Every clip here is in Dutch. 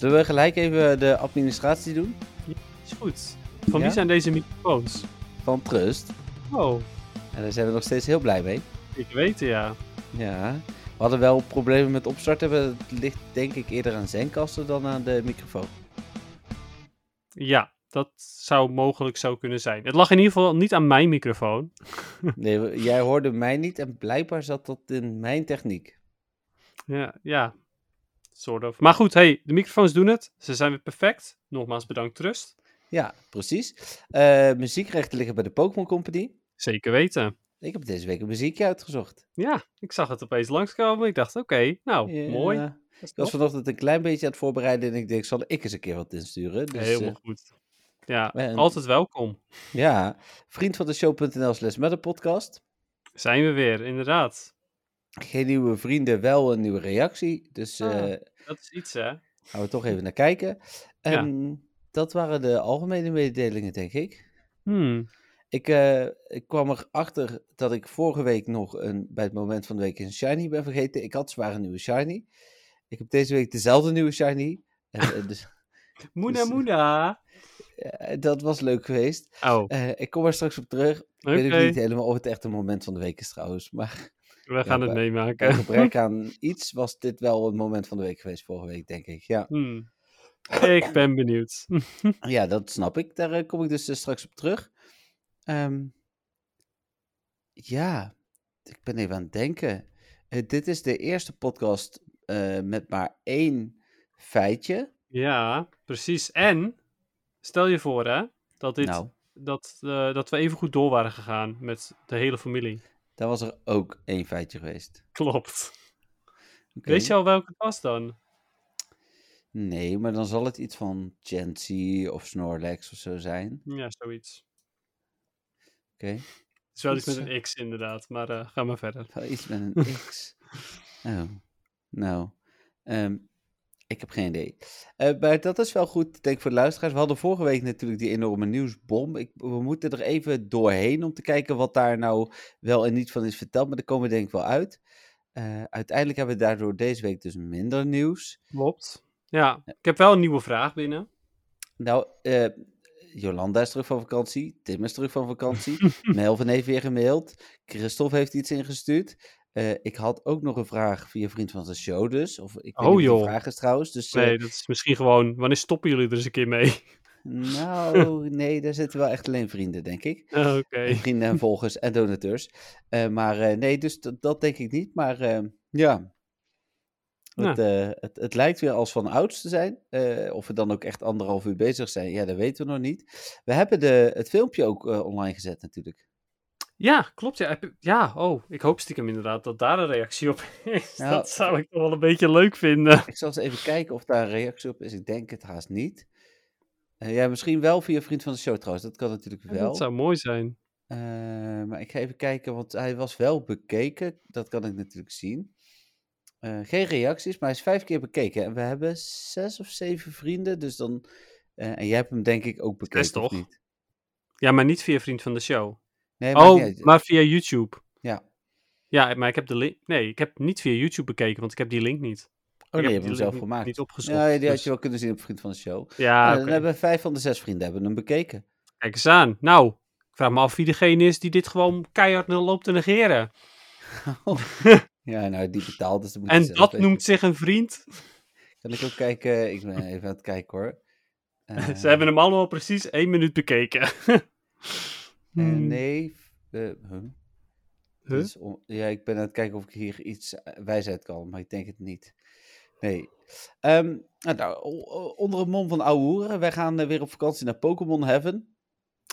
Zullen we gelijk even de administratie doen? Is goed. Van Ja? wie zijn deze microfoons? Van Trust. Oh, En daar zijn we nog steeds heel blij mee. ik weet het, ja. Ja. We hadden wel problemen met opstarten. Het ligt denk ik eerder aan zendkasten dan aan de microfoon. Ja, dat zou mogelijk zo kunnen zijn. Het lag in ieder geval niet aan mijn microfoon. Nee, jij hoorde mij niet en blijkbaar zat dat in mijn techniek. Ja, ja. Sort of. Maar goed, hey, de microfoons doen het. Ze zijn weer perfect. Nogmaals bedankt, Trust. Ja, precies. Eh, muziekrechten liggen bij de Pokémon Company. Zeker weten. Ik heb deze week een muziekje uitgezocht. Ja, ik zag het opeens langskomen. Ik dacht, oké, nou, Ja. mooi. Ik was vanochtend een klein beetje aan het voorbereiden en ik denk, zal ik eens een keer wat insturen. Dus, Helemaal eh, goed. Ja, en- altijd welkom. ja, vriend van de show.nl slash met podcast. Zijn we weer, inderdaad. Geen nieuwe vrienden, wel een nieuwe reactie. Dus Ah. Eh Dat is iets, hè? gaan we toch even naar kijken. En dat waren de algemene mededelingen, denk ik. Hmm. Ik, eh, ik kwam erachter dat ik vorige week nog een, bij het moment van de week een shiny ben vergeten. Ik had zwaar een nieuwe shiny. Ik heb deze week dezelfde nieuwe shiny. En, eh, dus, Moena, Dus- moena. eh, dat was leuk geweest. Oh, Eh, ik kom er straks op terug. Ik weet ook niet helemaal of het echt een moment van de week is trouwens. Maar We gaan het bij meemaken. gebrek aan iets was dit wel een moment van de week geweest vorige week, denk ik. Ja, Hmm. Ik ben benieuwd. ja dat snap ik. Daar eh, kom ik dus eh, straks op terug. Ehm, ja, ik ben even aan het denken. Eh, dit is de eerste podcast met maar één feitje. Ja, precies. En stel je voor, hè, dat, dit, Nou, dat, dat we even goed door waren gegaan met de hele familie. Daar was er ook één feitje geweest. Klopt. Oké. Weet je al welke het was dan? Nee, maar dan zal het iets van Chancy of Snorlax of zo zijn. Ja, zoiets. Oké. Het is wel iets met een X inderdaad, maar eh, ga maar verder. Wel iets met een X. Oh, nou. ehm, ik heb geen idee. Eh, maar dat is wel goed, denk ik, voor de luisteraars. We hadden vorige week natuurlijk die enorme nieuwsbom. Ik, we moeten er even doorheen om te kijken wat daar nou wel en niet van is verteld. Maar daar komen we denk ik wel uit. Eh, uiteindelijk hebben we daardoor deze week dus minder nieuws. Klopt. Ja, ik heb wel een nieuwe vraag binnen. Nou, eh, Jolanda is terug van vakantie. Tim is terug van vakantie. Melvin heeft weer gemaild. Christophe heeft iets ingestuurd. Eh, ik had ook nog een vraag via vriend van de show dus. Of, ik weet Oh, niet joh. vraag is trouwens. Dus, eh, Nee, dat is misschien gewoon, wanneer stoppen jullie er eens een keer mee? nou, nee, daar zitten wel echt alleen vrienden, denk ik. Ah, Oké. Vrienden en volgers en donateurs. Eh, maar nee, dus dat, denk ik niet. Maar eh, ja, het, eh, het, het lijkt weer als van ouds te zijn. Of we dan ook echt anderhalf uur bezig zijn, ja, dat weten we nog niet. We hebben de, het filmpje ook online gezet natuurlijk. Ja, klopt. Ja. Ja, oh, ik hoop stiekem inderdaad dat daar een reactie op is. Nou, dat zou ik toch wel een beetje leuk vinden. Ik zal eens even kijken of daar een reactie op is. Ik denk het haast niet. Eh, ja, misschien wel via Vriend van de Show trouwens. Dat kan natuurlijk wel. Dat zou mooi zijn. Eh, maar ik ga even kijken, want hij was wel bekeken. Dat kan ik natuurlijk zien. Eh, geen reacties, maar hij is vijf keer bekeken. En we hebben zes of zeven vrienden. Dus dan. en jij hebt hem denk ik ook bekeken. Zes, toch? niet? Ja, maar niet via Vriend van de Show. Nee, niet Oh, maar via YouTube. Ja. Ja, maar ik heb de link... Nee, ik heb niet via YouTube bekeken, want ik heb die link niet. Oh, nee, je heb hebt hem zelf gemaakt. Niet opgezocht. Ja, die had dus- je wel kunnen zien op Vriend van de Show. Ja, Eh, oké. Dan hebben vijf van de zes vrienden hebben hem bekeken. Kijk eens aan. Nou, ik vraag me af wie degene is die dit gewoon keihard loopt te negeren. ja, nou, die betaalt, dus dan moet En dat weten. noemt zich een vriend. Kan ik ook kijken? Ik ben even aan het kijken hoor. Eh, Ze hebben hem allemaal precies één minuut bekeken. Hmm. nee. huh? Huh? On- ja, ik ben aan het kijken of ik hier iets eh, wijs uit kan, maar ik denk het niet. Nee. Ehm, nou, nou, onder het mom van ouwe hoeren, wij gaan eh, weer op vakantie naar Pokémon Heaven.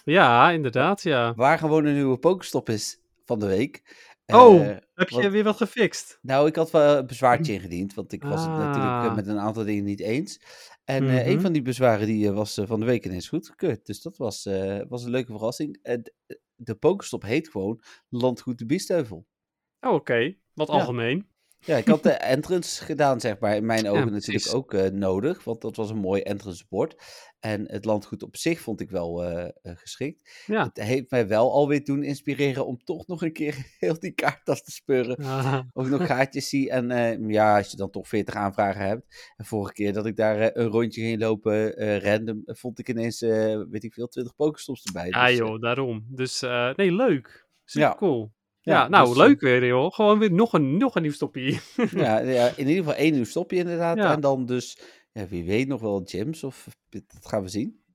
Ja, inderdaad, ja. Waar gewoon een nieuwe Pokéstop is van de week. Oh, Heb je wat- weer wat gefixt? Nou, ik had wel een bezwaartje ingediend, want ik was het natuurlijk Ah. met een aantal dingen niet eens. En eh, een Mhm. van die bezwaren die, eh, was eh, van de week ineens goedgekeurd. Dus dat was, was een leuke verrassing. De Pokerstop heet gewoon Landgoed de Biesteuvel. Oh, oké. Wat algemeen. Ja, ik had de entrance gedaan, zeg maar, in mijn ogen natuurlijk ook eh, nodig, want dat was een mooi entrance bord. En het landgoed op zich vond ik wel eh, eh, geschikt. Ja. Het heeft mij wel alweer doen inspireren om toch nog een keer heel die kaarttas te speuren. Ah, Of ik nog gaatjes zie. En ja, als je dan toch 40 aanvragen hebt. En vorige keer dat ik daar een rondje ging lopen, random, vond ik ineens, weet ik veel, 20 pokerstops erbij. ja, Dus, eh, joh, daarom. Dus, nee, leuk. Super Ja. cool. Ja, Ja, nou, dus, eh, leuk weer, joh. Gewoon weer nog een, nog een nieuw stopje. ja, ja, in ieder geval één nieuw stopje inderdaad. Ja. En dan dus, ja, wie weet nog wel gyms of dat gaan we zien.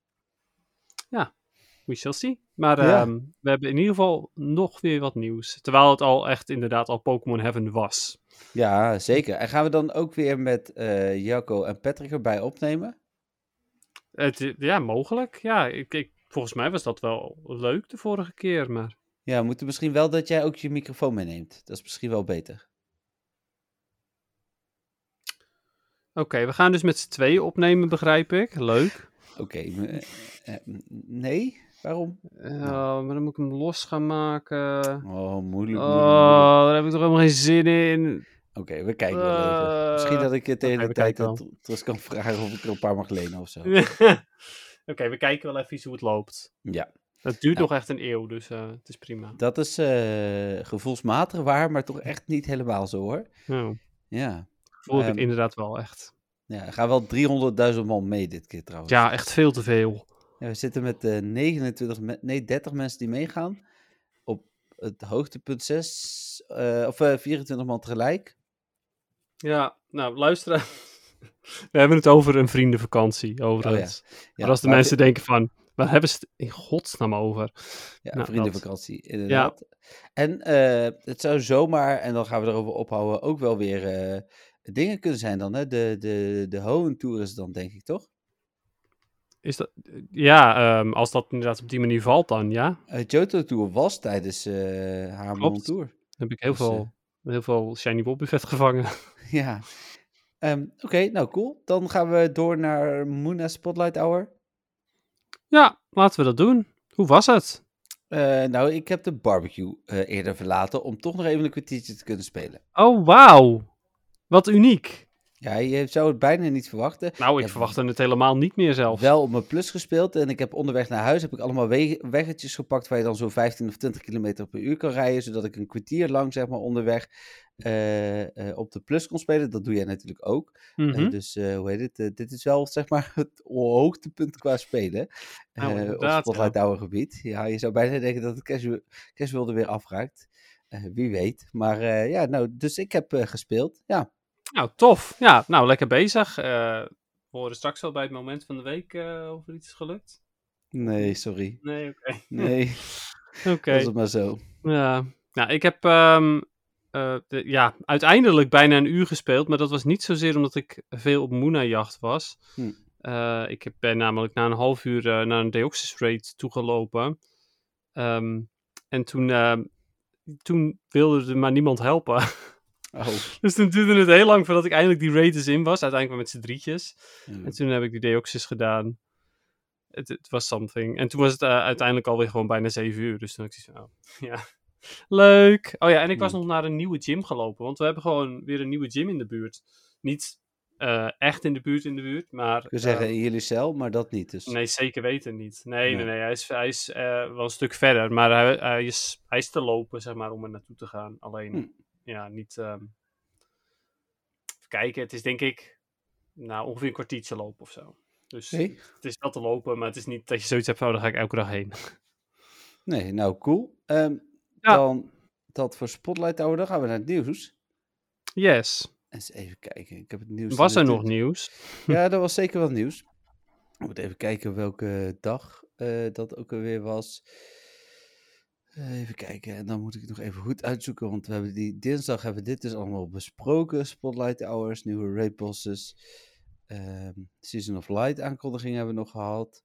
We shall see. Maar Ja. ehm, we hebben in ieder geval nog weer wat nieuws. Terwijl het al echt inderdaad al Pokémon Heaven was. Ja, zeker. En gaan we dan ook weer met eh Jacco en Patrick erbij opnemen? Het, ja, mogelijk. Ja, ik, ik, volgens mij was dat wel leuk de vorige keer. Maar Ja, we moeten misschien wel dat jij ook je microfoon meeneemt. Dat is misschien wel beter. oké, we gaan dus met z'n tweeën opnemen, begrijp ik. Leuk. Oké, eh, eh, nee? Waarom? Eh, maar dan moet ik hem los gaan maken. Oh, moeilijk, moeilijk, Oh, moeilijk. daar heb ik toch helemaal geen zin in. Oké, we kijken wel even. Misschien dat ik het tegen de tijd terug kan vragen of ik er een paar mag lenen of zo. Oké, we kijken wel even hoe het loopt. Ja, Het duurt Ja. nog echt een eeuw, dus eh, het is prima. dat is eh, gevoelsmatig waar, maar toch echt niet helemaal zo hoor. Nou, Ja, voel ik Ehm, het inderdaad wel echt. ja er gaan wel 300.000 man mee dit keer trouwens. Ja, echt veel te veel. Ja, we zitten met eh 29, me- nee 30 mensen die meegaan. Op het hoogtepunt 6, eh, of eh 24 man tegelijk. Ja, nou, luisteren. We hebben het over een vriendenvakantie, overigens. Ja, maar als de mensen denken van, waar hebben ze het in godsnaam over? Ja, Nou, vriendenvakantie, inderdaad. En eh, het zou zomaar, en dan gaan we erover ophouden, ook wel weer eh, dingen kunnen zijn dan. Hè? De, de, de Hohen Tour is dan, denk ik, toch? Is dat, ja, ehm, als dat inderdaad op die manier valt dan, ja. Uh, Johto Tour was tijdens eh haar Klopt. Mont Tour. Dan heb ik heel, Dus, eh, veel, heel veel Shiny Bob Buffet gevangen. ja. Ehm, Oké, nou cool. Dan gaan we door naar Moona Spotlight Hour. Ja, laten we dat doen. Hoe was het? Eh, nou, ik heb de barbecue eh, eerder verlaten om toch nog even een kwartiertje te kunnen spelen. Oh, wauw. Wat uniek. Ja, je zou het bijna niet verwachten. Nou, ik Ja, verwachtte het helemaal niet meer zelf. Wel op mijn plus gespeeld en ik heb onderweg naar huis heb ik allemaal weggetjes gepakt waar je dan zo'n 15 of 20 kilometer per uur kan rijden, zodat ik een kwartier lang zeg maar onderweg eh, eh, op de plus kon spelen. Dat doe jij natuurlijk ook. Eh, Mhm. dus hoe heet het? dit is wel zeg maar het hoogtepunt qua spelen Nou, op Spotlight Tower gebied. Ja, je zou bijna denken dat het casual, casual er weer afraakt. Wie weet. Maar ja, nou, dus ik heb gespeeld. Ja, Nou, tof. Ja, nou, lekker bezig. Eh, we horen straks wel bij het moment van de week eh, of er iets is gelukt. nee, sorry. Nee, oké. Nee, Oké. was het maar zo. Ja, nou, ik heb ehm, eh, de- ja, uiteindelijk bijna een uur gespeeld, maar dat was niet zozeer omdat ik veel op Moona-jacht was. Hm. Ik ben namelijk na een half uur naar een Deoxys raid toegelopen. Ehm, en toen, toen wilde er maar niemand helpen. Oh. dus toen duurde het heel lang voordat ik eindelijk die raid eens in was. Uiteindelijk met z'n drietjes. En toen heb ik die Deoxys gedaan. Het, het was something. En toen was het eh, uiteindelijk alweer gewoon bijna 7 uur. Dus toen had ik zoiets van, oh, ja. Leuk. Oh ja, en ik was nog naar een nieuwe gym gelopen. Want we hebben gewoon weer een nieuwe gym in de buurt. Niet eh, echt in de buurt in de buurt, maar... Wil zeggen eh, in jullie cel, maar dat niet. Dus. nee, zeker weten niet. Nee, nee, Nee. nee. Hij is, hij is wel een stuk verder. Maar hij, hij, is, hij is te lopen, zeg maar, om er naartoe te gaan. Alleen, Hm. Ja, niet... ehm, Even kijken, het is denk ik... Nou, ongeveer een kwartiertje lopen of zo. Dus Nee? het is wel te lopen, maar het is niet dat je zoiets hebt van, oh, daar ga ik elke dag heen. Nee, nou cool. Ehm, Ja. Dan dat voor Spotlight Tower, dan gaan we naar het nieuws. Yes. Eens even kijken. Ik heb het nieuws. Was er nog nieuws? Ja, er was zeker wat nieuws. Ik moet even kijken welke dag eh, dat ook alweer was. Even kijken, en dan moet ik het nog even goed uitzoeken, want we hebben die dinsdag hebben we dit dus allemaal besproken. Spotlight Hours, nieuwe raid bosses, ehm, Season of Light aankondiging hebben we nog gehad.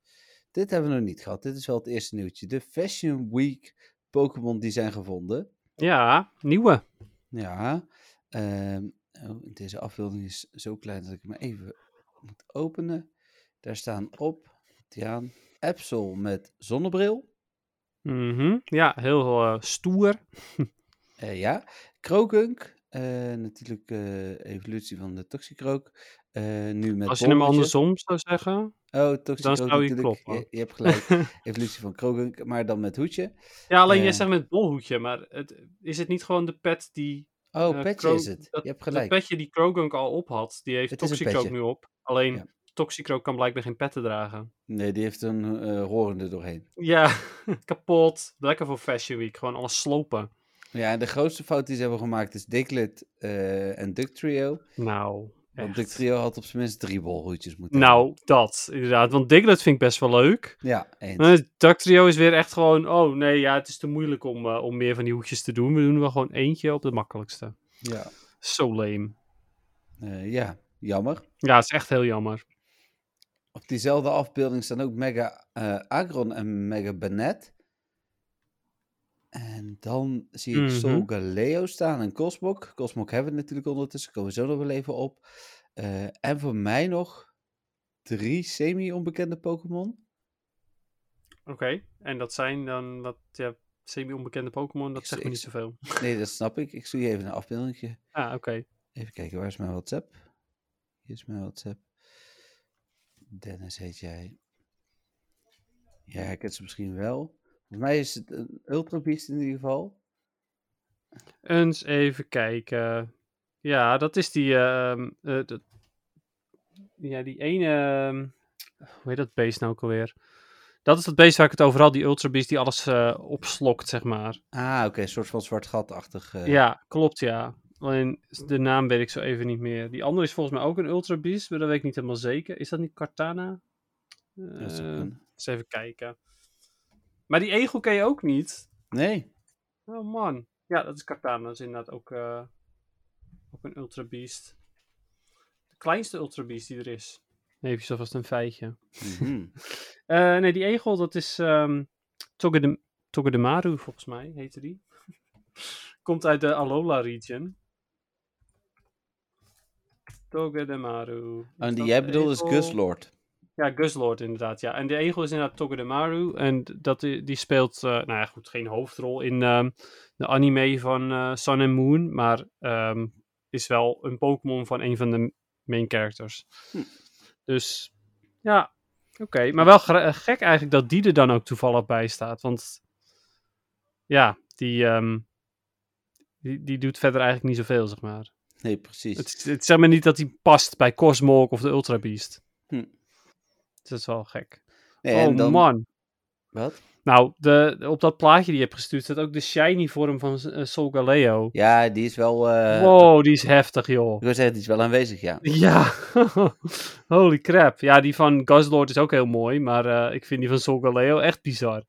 Dit hebben we nog niet gehad. Dit is wel het eerste nieuwtje. De Fashion Week Pokémon die zijn gevonden. Ja, nieuwe. Ja, ehm, oh, deze afbeelding is zo klein dat ik hem even moet openen. Daar staan op, Tiaan, Epsel met zonnebril. Mhm. Ja, heel eh, stoer. Eh, ja, Krookunk, eh, natuurlijk evolutie van de Toxicroak. Nu met Als je hem andersom zou zeggen. Oh, Toxicroak zou je natuurlijk. kloppen. Je, je hebt gelijk. evolutie van Krookunk, maar dan met hoedje. Ja, alleen jij zegt met bolhoedje, maar het, is het niet gewoon de pet die... Oh, petje is het. Dat, je hebt gelijk. petje die Krogunk al op had, die heeft Het Toxicroak nu op. Alleen Ja. Toxicroak kan blijkbaar geen petten dragen. Nee, die heeft een roren er doorheen. Ja, kapot. Lekker voor Fashion Week. Gewoon alles slopen. Ja, en de grootste fout die ze hebben gemaakt is Diglett eh, en Duck Trio. Nou, Want echt. Duck Trio had op zijn minst drie bolhoedjes moeten Nou, dat, inderdaad. Want Diglett vind ik best wel leuk. Ja, eens. Duck Trio is weer echt gewoon... Oh, nee, ja, het is te moeilijk om, eh, om meer van die hoedjes te doen. We doen wel gewoon eentje op de makkelijkste. Ja. Zo lame. Eh, ja, jammer. Ja, het is echt heel jammer. Op diezelfde afbeelding staan ook Mega eh, Agron en Mega Benet. En dan zie ik. Sol Galeo staan en Cosmok. Cosmok hebben we natuurlijk ondertussen, komen we zo nog wel even op. Eh, en voor mij nog drie semi-onbekende Pokémon. Oké, en dat zijn dan wat ja, semi-onbekende Pokémon, dat Ik zegt me niet zoveel. Nee, dat snap ik. Ik zie je even een afbeelding. Ah, oké. Even kijken, waar is mijn WhatsApp? Hier is mijn WhatsApp. Dennis heet jij. Ja, ik ken ze misschien wel. Volgens mij is het een Ultra Beast in ieder geval. Eens even kijken. Ja, dat is die. ehm, eh, dat- ja, die ene. ehm, hoe heet dat beest nou ook alweer? Dat is het beest waar ik het over had, die Ultra Beast die alles eh, opslokt, zeg maar. Ah, oké, een soort van zwart gatachtig. eh, Ja, klopt, ja. Alleen de naam weet ik zo even niet meer. Die andere is volgens mij ook een Ultra Beast, maar dat weet ik niet helemaal zeker. Is dat niet Cartana? dat zou Eh, eens even kijken. Maar die egel ken je ook niet. Nee. Oh man. Ja, dat is Cartana. Dat is inderdaad ook, eh, ook een Ultra Beast. De kleinste Ultra Beast die er is. Even alvast een feitje. Mhm. Eh, nee, die egel, dat is ehm Togedem- Togedemaru, volgens mij, heette die. Komt uit de Alola region. Togedemaru. En Is die jij bedoelt is? Guslord. Ja, Guslord inderdaad, ja. En de egel is inderdaad Togedemaru. En dat, die die speelt, eh, nou ja, goed, geen hoofdrol in ehm, de anime van eh, Sun and Moon. Maar ehm, is wel een Pokémon van een van de main characters. Hm. Dus, ja, oké. Maar wel gek eigenlijk dat die er dan ook toevallig bij staat. Want, ja, die, ehm, die, die doet verder eigenlijk niet zoveel, zeg maar. Nee, precies. Het, het is zeg maar niet dat hij past bij Cosmog of de Ultra Beast. Hm. Dat is wel gek. Nee, oh en dan... man. Wat? Nou, de, op dat plaatje die je hebt gestuurd staat ook de shiny vorm van uh, Solgaleo. Ja, die is wel... eh wow, die is heftig, joh. Ik wil zeggen, die is wel aanwezig, ja. Ja, holy crap. Ja, die van Guzzlord is ook heel mooi, maar eh, ik vind die van Solgaleo echt bizar.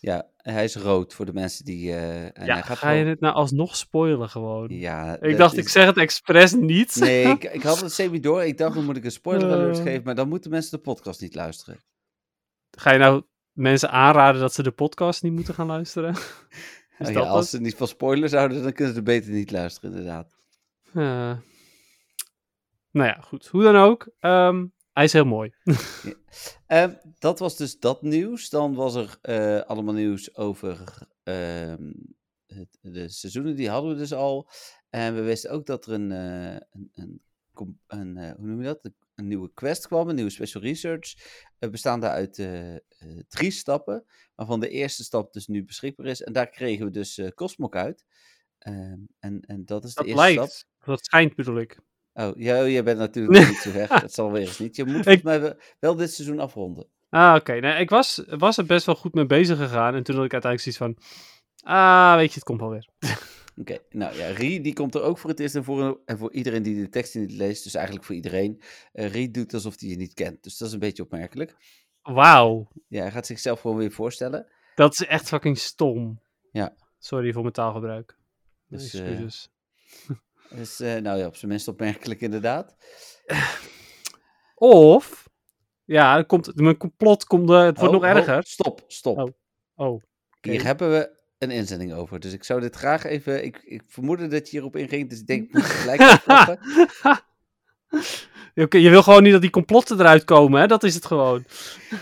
Ja, hij is rood voor de mensen die... eh, en ja, hij gaat ga je het nou alsnog spoilen gewoon? Ja, ik dacht, is- ik zeg het expres niet. Nee, ik, ik had het semi door. Ik dacht, dan moet ik een spoiler alert Eh. geven, maar dan moeten mensen de podcast niet luisteren. Ga je nou mensen aanraden dat ze de podcast niet moeten gaan luisteren? Is Oh ja, als het? ze niet van spoilers houden, dan kunnen ze er beter niet luisteren, inderdaad. Eh, nou ja, goed. Hoe dan ook. ehm, hij is heel mooi. Ehm, dat was dus dat nieuws. Dan was er eh, allemaal nieuws over ehm, het, de seizoenen, die hadden we dus al. En we wisten ook dat er een, eh, een, een, een eh, hoe noem je dat? Een nieuwe quest kwam, een nieuwe special research. bestaande uit drie stappen, waarvan de eerste stap dus nu beschikbaar is. En daar kregen we dus Cosmok uit. Ehm, en, en dat is Dat de eerste stap. lijkt. Dat schijnt bedoel ik. Oh, ja, jij bent natuurlijk nog niet zo weg. Dat zal weer eens niet. Je moet mij wel, dit seizoen afronden. Ah, oké. Nee, ik was, was er best wel goed mee bezig gegaan. En toen had ik uiteindelijk zoiets van... Ah, weet je, het komt wel weer. Oké, nou ja, Rie die komt er ook voor het eerst en voor, en voor iedereen die de tekst niet leest, dus eigenlijk voor iedereen. Eh Rie doet alsof hij je niet kent, dus dat is een beetje opmerkelijk. Wauw. Ja, hij gaat zichzelf gewoon weer voorstellen. Dat is echt fucking stom. Ja. Sorry voor mijn taalgebruik. Dus, Excuses. Dus, eh, nou ja, op zijn minst opmerkelijk inderdaad. Of... Ja, er komt, mijn complot komt... eh, het wordt Oh, nog oh, erger. stop, stop. Oh, Oh. Hier hebben we een inzending over, dus ik zou dit graag even... Ik, ik vermoedde dat je hierop inging, dus ik denk, ik moet gelijk. Oké, je wil gewoon niet dat die complotten eruit komen, hè? Dat is het gewoon.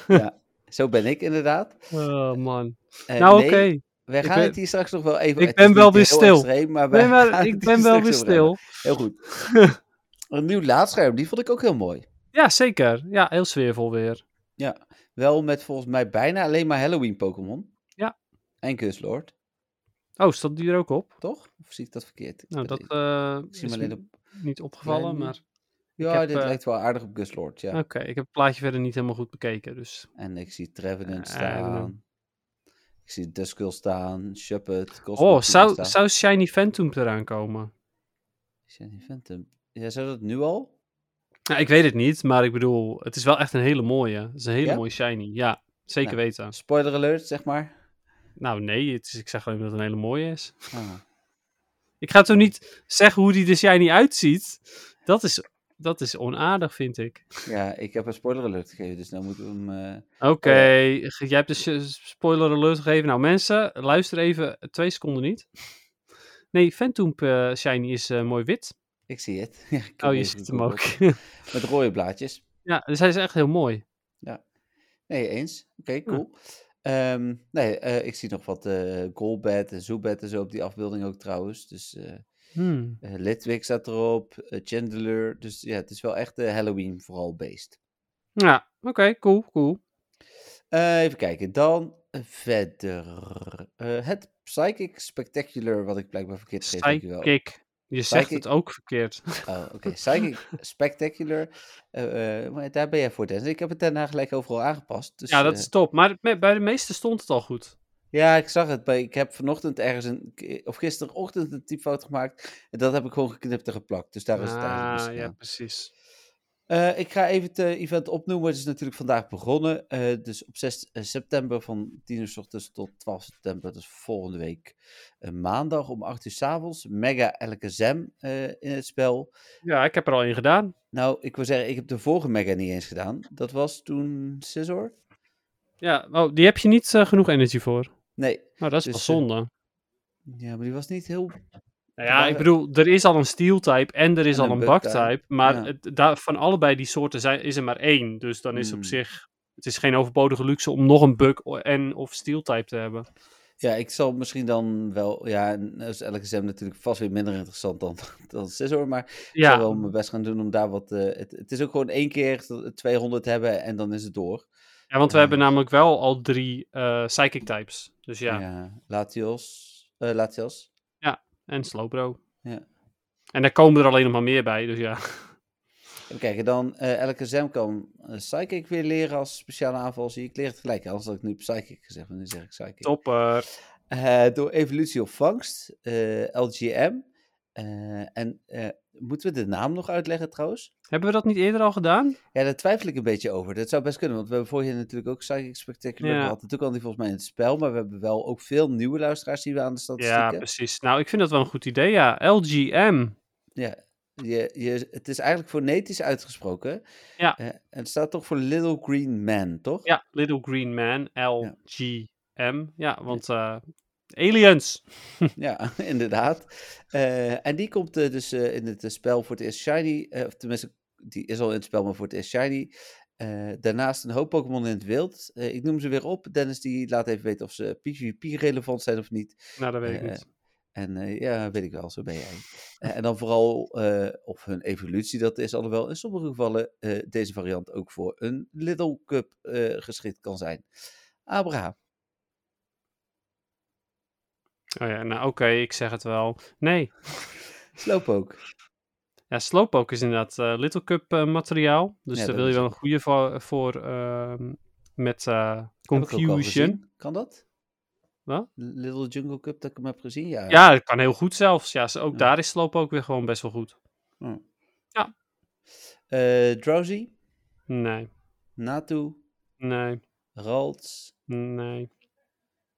Ja, zo ben ik inderdaad. Oh, man. Eh, nou, nee, oké. Wij gaan ben- het hier straks nog wel even... ik ben wel niet weer stil. extreem, maar wij maar ik ben wel weer stil. Heel goed. Een nieuw laadscherm, die vond ik ook heel mooi. Ja, zeker. Ja, heel sfeervol weer. Wel met volgens mij bijna alleen maar Halloween Pokémon. Ja. En Guslord, Oh, staat die er ook op? toch? Of zie ik dat verkeerd? Nou, dat zie is hem alleen m- op... niet opgevallen, Klein- maar... Ja, heb, dit eh, lijkt wel aardig op Guslord, ja. Oké, ik heb het plaatje verder niet helemaal goed bekeken, dus... En ik zie Trevenant Eh, staan. Ik zie Duskull staan, Shuppet, Oh, zou, zou Shiny Phantom eraan komen? Shiny Phantom. Ja, zou dat nu al? Nou, ik weet het niet, maar ik bedoel, het is wel echt een hele mooie. Het is een hele Ja? mooie Shiny, ja. Zeker Nou. weten. Spoiler alert, zeg maar. Nou, nee, het is, ik zeg alleen dat het een hele mooie is. Ah. Ik ga toch niet zeggen hoe die er Shiny uitziet? Dat is, dat is onaardig, vind ik. Ja, ik heb een spoiler alert gegeven, dus nou moeten we hem... eh, Oké, jij hebt dus je spoiler alert gegeven. Nou mensen, luister even twee seconden niet. Nee, Phantom eh, Shiny is eh, mooi wit. Ik zie het. Ja, ik Oh, je ziet hem ook. Met rode blaadjes. ja, dus hij is echt heel mooi. Nee, eens. Oké, cool. Ehm, nee, eh, ik zie nog wat eh Golbat en Zubat en zo op die afbeelding ook trouwens. Dus eh Hmm. eh, Litwick staat erop, eh, Chandler. Dus ja, het is wel echt eh, Halloween vooral based. Ja, oké, cool, cool. Eh, even kijken, dan verder. Het Psychic Spectacular, wat ik blijkbaar verkeerd dankjewel. Psychic. Je zegt Psychic. het ook verkeerd. Oh, oké. Psychic Spectacular. maar daar ben jij voor, Dennis. Ik heb het daarna gelijk overal aangepast. Dus, ja, dat is top. Maar bij de meeste stond het al goed. Ja, ik zag het. Ik heb vanochtend ergens een, of gisterochtend een typfout gemaakt. En dat heb ik gewoon geknipt en geplakt. Dus daar is het eigenlijk ah, ja, precies. Eh, ik ga even het eh, event opnoemen. Het is natuurlijk vandaag begonnen. eh, dus op 6 september van 10 uur s ochtends tot 12 september. Dus volgende week maandag om 8 uur s avonds. Mega Alakazam eh in het spel. Ja, ik heb er al in gedaan. Nou, ik wil zeggen, ik heb de vorige Mega niet eens gedaan. Dat was toen Scizor? Ja, oh, die heb je niet genoeg energie voor. Nee. Nou, dat is Dus, wel eh, zonde. Ja, maar die was niet heel... Nou ja, ik bedoel, er is al een steel type en er is En al een bug type, type. Maar ja. het, daar, van allebei die soorten zijn, is er maar één. Dus dan is op Hmm. zich, het is geen overbodige luxe om nog een bug en of steel type te hebben. Ja, ik zal misschien dan wel... Ja, is elke sem natuurlijk vast weer minder interessant dan, dan. Maar ik zal wel mijn best gaan doen om daar wat... eh, het, het is ook gewoon één keer 200 hebben en dan is het door. Ja want we Ja. hebben namelijk wel al drie eh, psychic types. Dus ja, Ja, Latios. eh Latios. en Slowbro. Ja. En daar komen er alleen nog maar meer bij, dus ja. Even kijken, dan eh elke Zem kan Psychic weer leren als speciale aanval. Zie je, ik leer het gelijk. Anders had ik nu Psychic gezegd, maar nu zeg ik Psychic. Topper. Door evolutie of vangst, LGM. En eh, moeten we de naam nog uitleggen trouwens? Hebben we dat niet eerder al gedaan? Ja, daar twijfel ik een beetje over. Dat zou best kunnen, want we hebben vorige natuurlijk ook Psychic Spectacular Ja. gehad. Natuurlijk al die volgens mij in het spel, maar we hebben wel ook veel nieuwe luisteraars die we aan de Ja, statistieken. precies. Nou, ik vind dat wel een goed idee, ja. LGM. Ja, je, je, het is eigenlijk fonetisch uitgesproken. Ja. En het staat toch voor Little Green Man, toch? Ja, Little Green Man, LGM. Ja, want eh, aliens. Ja, inderdaad. Eh, en die komt eh, dus eh, in het spel voor het eerst shiny. eh, of tenminste, die is al in het spel, maar voor het eerst shiny. Eh, daarnaast een hoop Pokémon in het wild. Ik noem ze weer op. Dennis die laat even weten of ze PvP-relevant zijn of niet. Nou, dat weet ik niet. En eh, ja, weet ik wel, zo ben jij. En dan vooral eh, of hun evolutie dat is, alhoewel in sommige gevallen eh, deze variant ook voor een Little Cup eh, geschikt kan zijn. Abraham. Oh ja, nou oké, ik zeg het wel. Nee. Slowpoke. Ja, Slowpoke is inderdaad eh, Little Cup eh, materiaal. Dus Ja, daar wil je wel een goede voor, voor ehm, met eh, Confusion. Kan dat? Wat? Little Jungle Cup dat ik hem heb gezien? Ja. Ja, dat kan heel goed zelfs. Ja, ook Ja. daar is Slowpoke weer gewoon best wel goed. Eh, Drowsy, Nee, Natu, nee, Ralts, nee.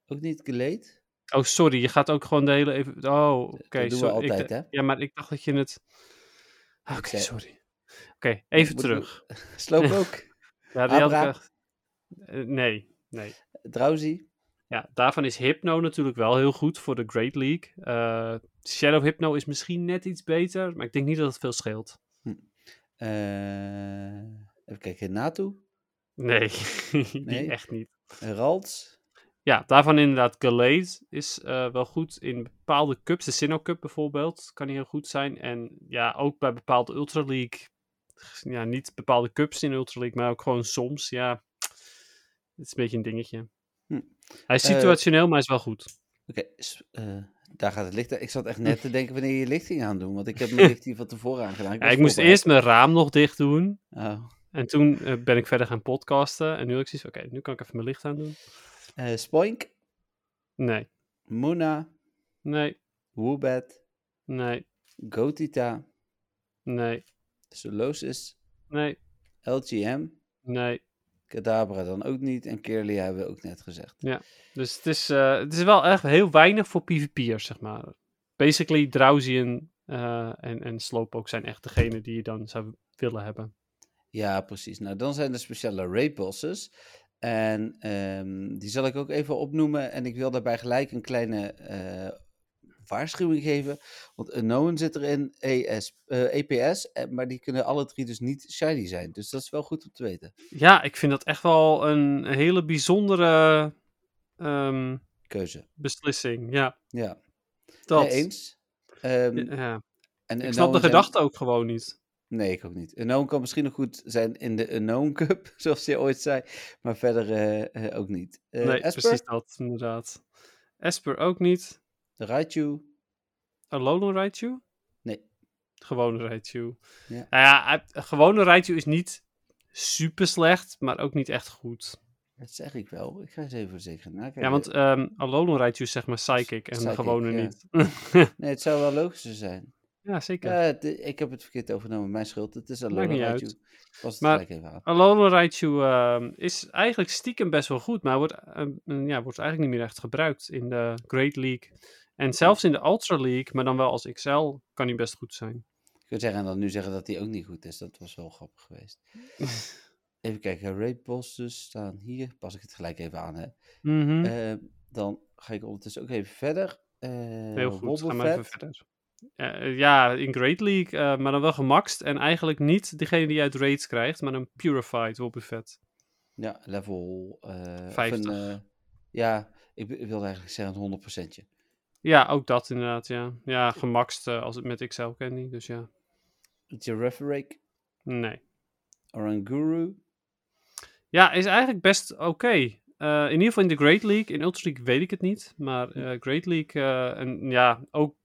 ook niet Geleed. Oh, sorry, je gaat ook gewoon de hele even... Oh, oké. dat doen we sorry. Altijd, hè? Ja, maar ik dacht dat je het... Oké, sorry. Oké, even we- terug. Slowpoke, Ja, die had ik Abra? echt... Eh, nee, nee. Drowsy, Ja, daarvan is Hypno natuurlijk wel heel goed voor de Great League. Eh, Shadow Hypno is misschien net iets beter, maar ik denk niet dat het veel scheelt. eh, Eh, even kijken, Natu, Nee, die Nee? echt niet. Ralts. Ja, daarvan inderdaad Gallade is eh, wel goed in bepaalde cups. De Sinnoh Cup bijvoorbeeld kan heel goed zijn. En ja, ook bij bepaalde Ultra League. Ja, niet bepaalde cups in Ultra League, maar ook gewoon soms. Ja, het is een beetje een dingetje. Hm. Hij is Eh, situationeel, maar is wel goed. Oké, eh, daar gaat het licht aan. Ik zat echt net te denken wanneer je je licht ging aandoen, want ik heb mijn licht hier van tevoren aangedaan. Ja, was ik moest eerst mijn raam nog dicht doen. Oh. En toen ben ik verder gaan podcasten. En nu heb ik zoiets oké, nu kan ik even mijn licht aan doen. Eh, Spoink, Nee, Muna, nee, Woobat, nee, Gotita, nee, Solosis, nee, LGM, nee. Kadabra dan ook niet en Kirlia hebben we ook net gezegd. Dus het is, eh, het is wel echt heel weinig voor PvP'ers, zeg maar. Basically, Drowsy eh, en, en Slowpoke zijn echt degene die je dan zou willen hebben. Ja, precies. Nou, dan zijn er speciale raid bosses. En ehm, die zal ik ook even opnoemen. En ik wil daarbij gelijk een kleine eh, waarschuwing geven. Want Unknown zit erin, ES, eh, EPS, eh, maar die kunnen alle drie dus niet shiny zijn. Dus dat is wel goed om te weten. Ja, ik vind dat echt wel een hele bijzondere ehm, Keuze. beslissing. Ja, Ja, dat. Nee, eens. Ehm, Ja, en ik snap de zijn- gedachte ook gewoon niet. Nee, ik ook niet. Unknown kan misschien nog goed zijn in de Unknown Cup, zoals je ooit zei. Maar verder eh, eh, ook niet. Eh nee, Esper, precies dat, inderdaad. Esper ook niet. Raichu, Alolan Raichu? Nee. Gewone Raichu. Ja. Nou ja, gewone Raichu is niet super slecht, maar ook niet echt goed. dat zeg ik wel. Ik ga eens even zeker nakijken. Ja, want ehm Alolan Raichu is zeg maar Psychic en de gewone ja. niet. Nee, het zou wel logischer zijn. Ja, zeker. Het- ik heb het verkeerd overnomen. Mijn schuld. Het is al Maakt niet Raichu. Was het Maar- gelijk even aan. Raichu ehm, is eigenlijk stiekem best wel goed, maar wordt, ehm, ja, wordt eigenlijk niet meer echt gebruikt in de Great League. En zelfs in de Ultra League, maar dan wel als XL, kan hij best goed zijn. Ik wil zeggen en dan nu zeggen dat hij ook niet goed is. Dat was wel grappig geweest. even kijken. Raid bosses staan hier. Pas ik het gelijk even aan. Hè. Mhm. Eh, dan ga ik ondertussen ook even verder. Eh Heel goed, gaan we even verder. Eh, ja, in Great League, eh, maar dan wel gemaxt. En eigenlijk niet degene die je uit raids krijgt, maar een Purified Wobbuffet. Ja, level eh, of 50. een, eh, ja, ik, ik wilde eigenlijk zeggen een 100%. Ja, ook dat inderdaad, ja. Ja, gemaxt eh, als het met XL candy, dus ja. Girafarake, Nee. Oranguru. Ja, is eigenlijk best oké. Eh, in ieder geval in de Great League. In Ultra League weet ik het niet. Maar eh, Great League, eh, en ja, ook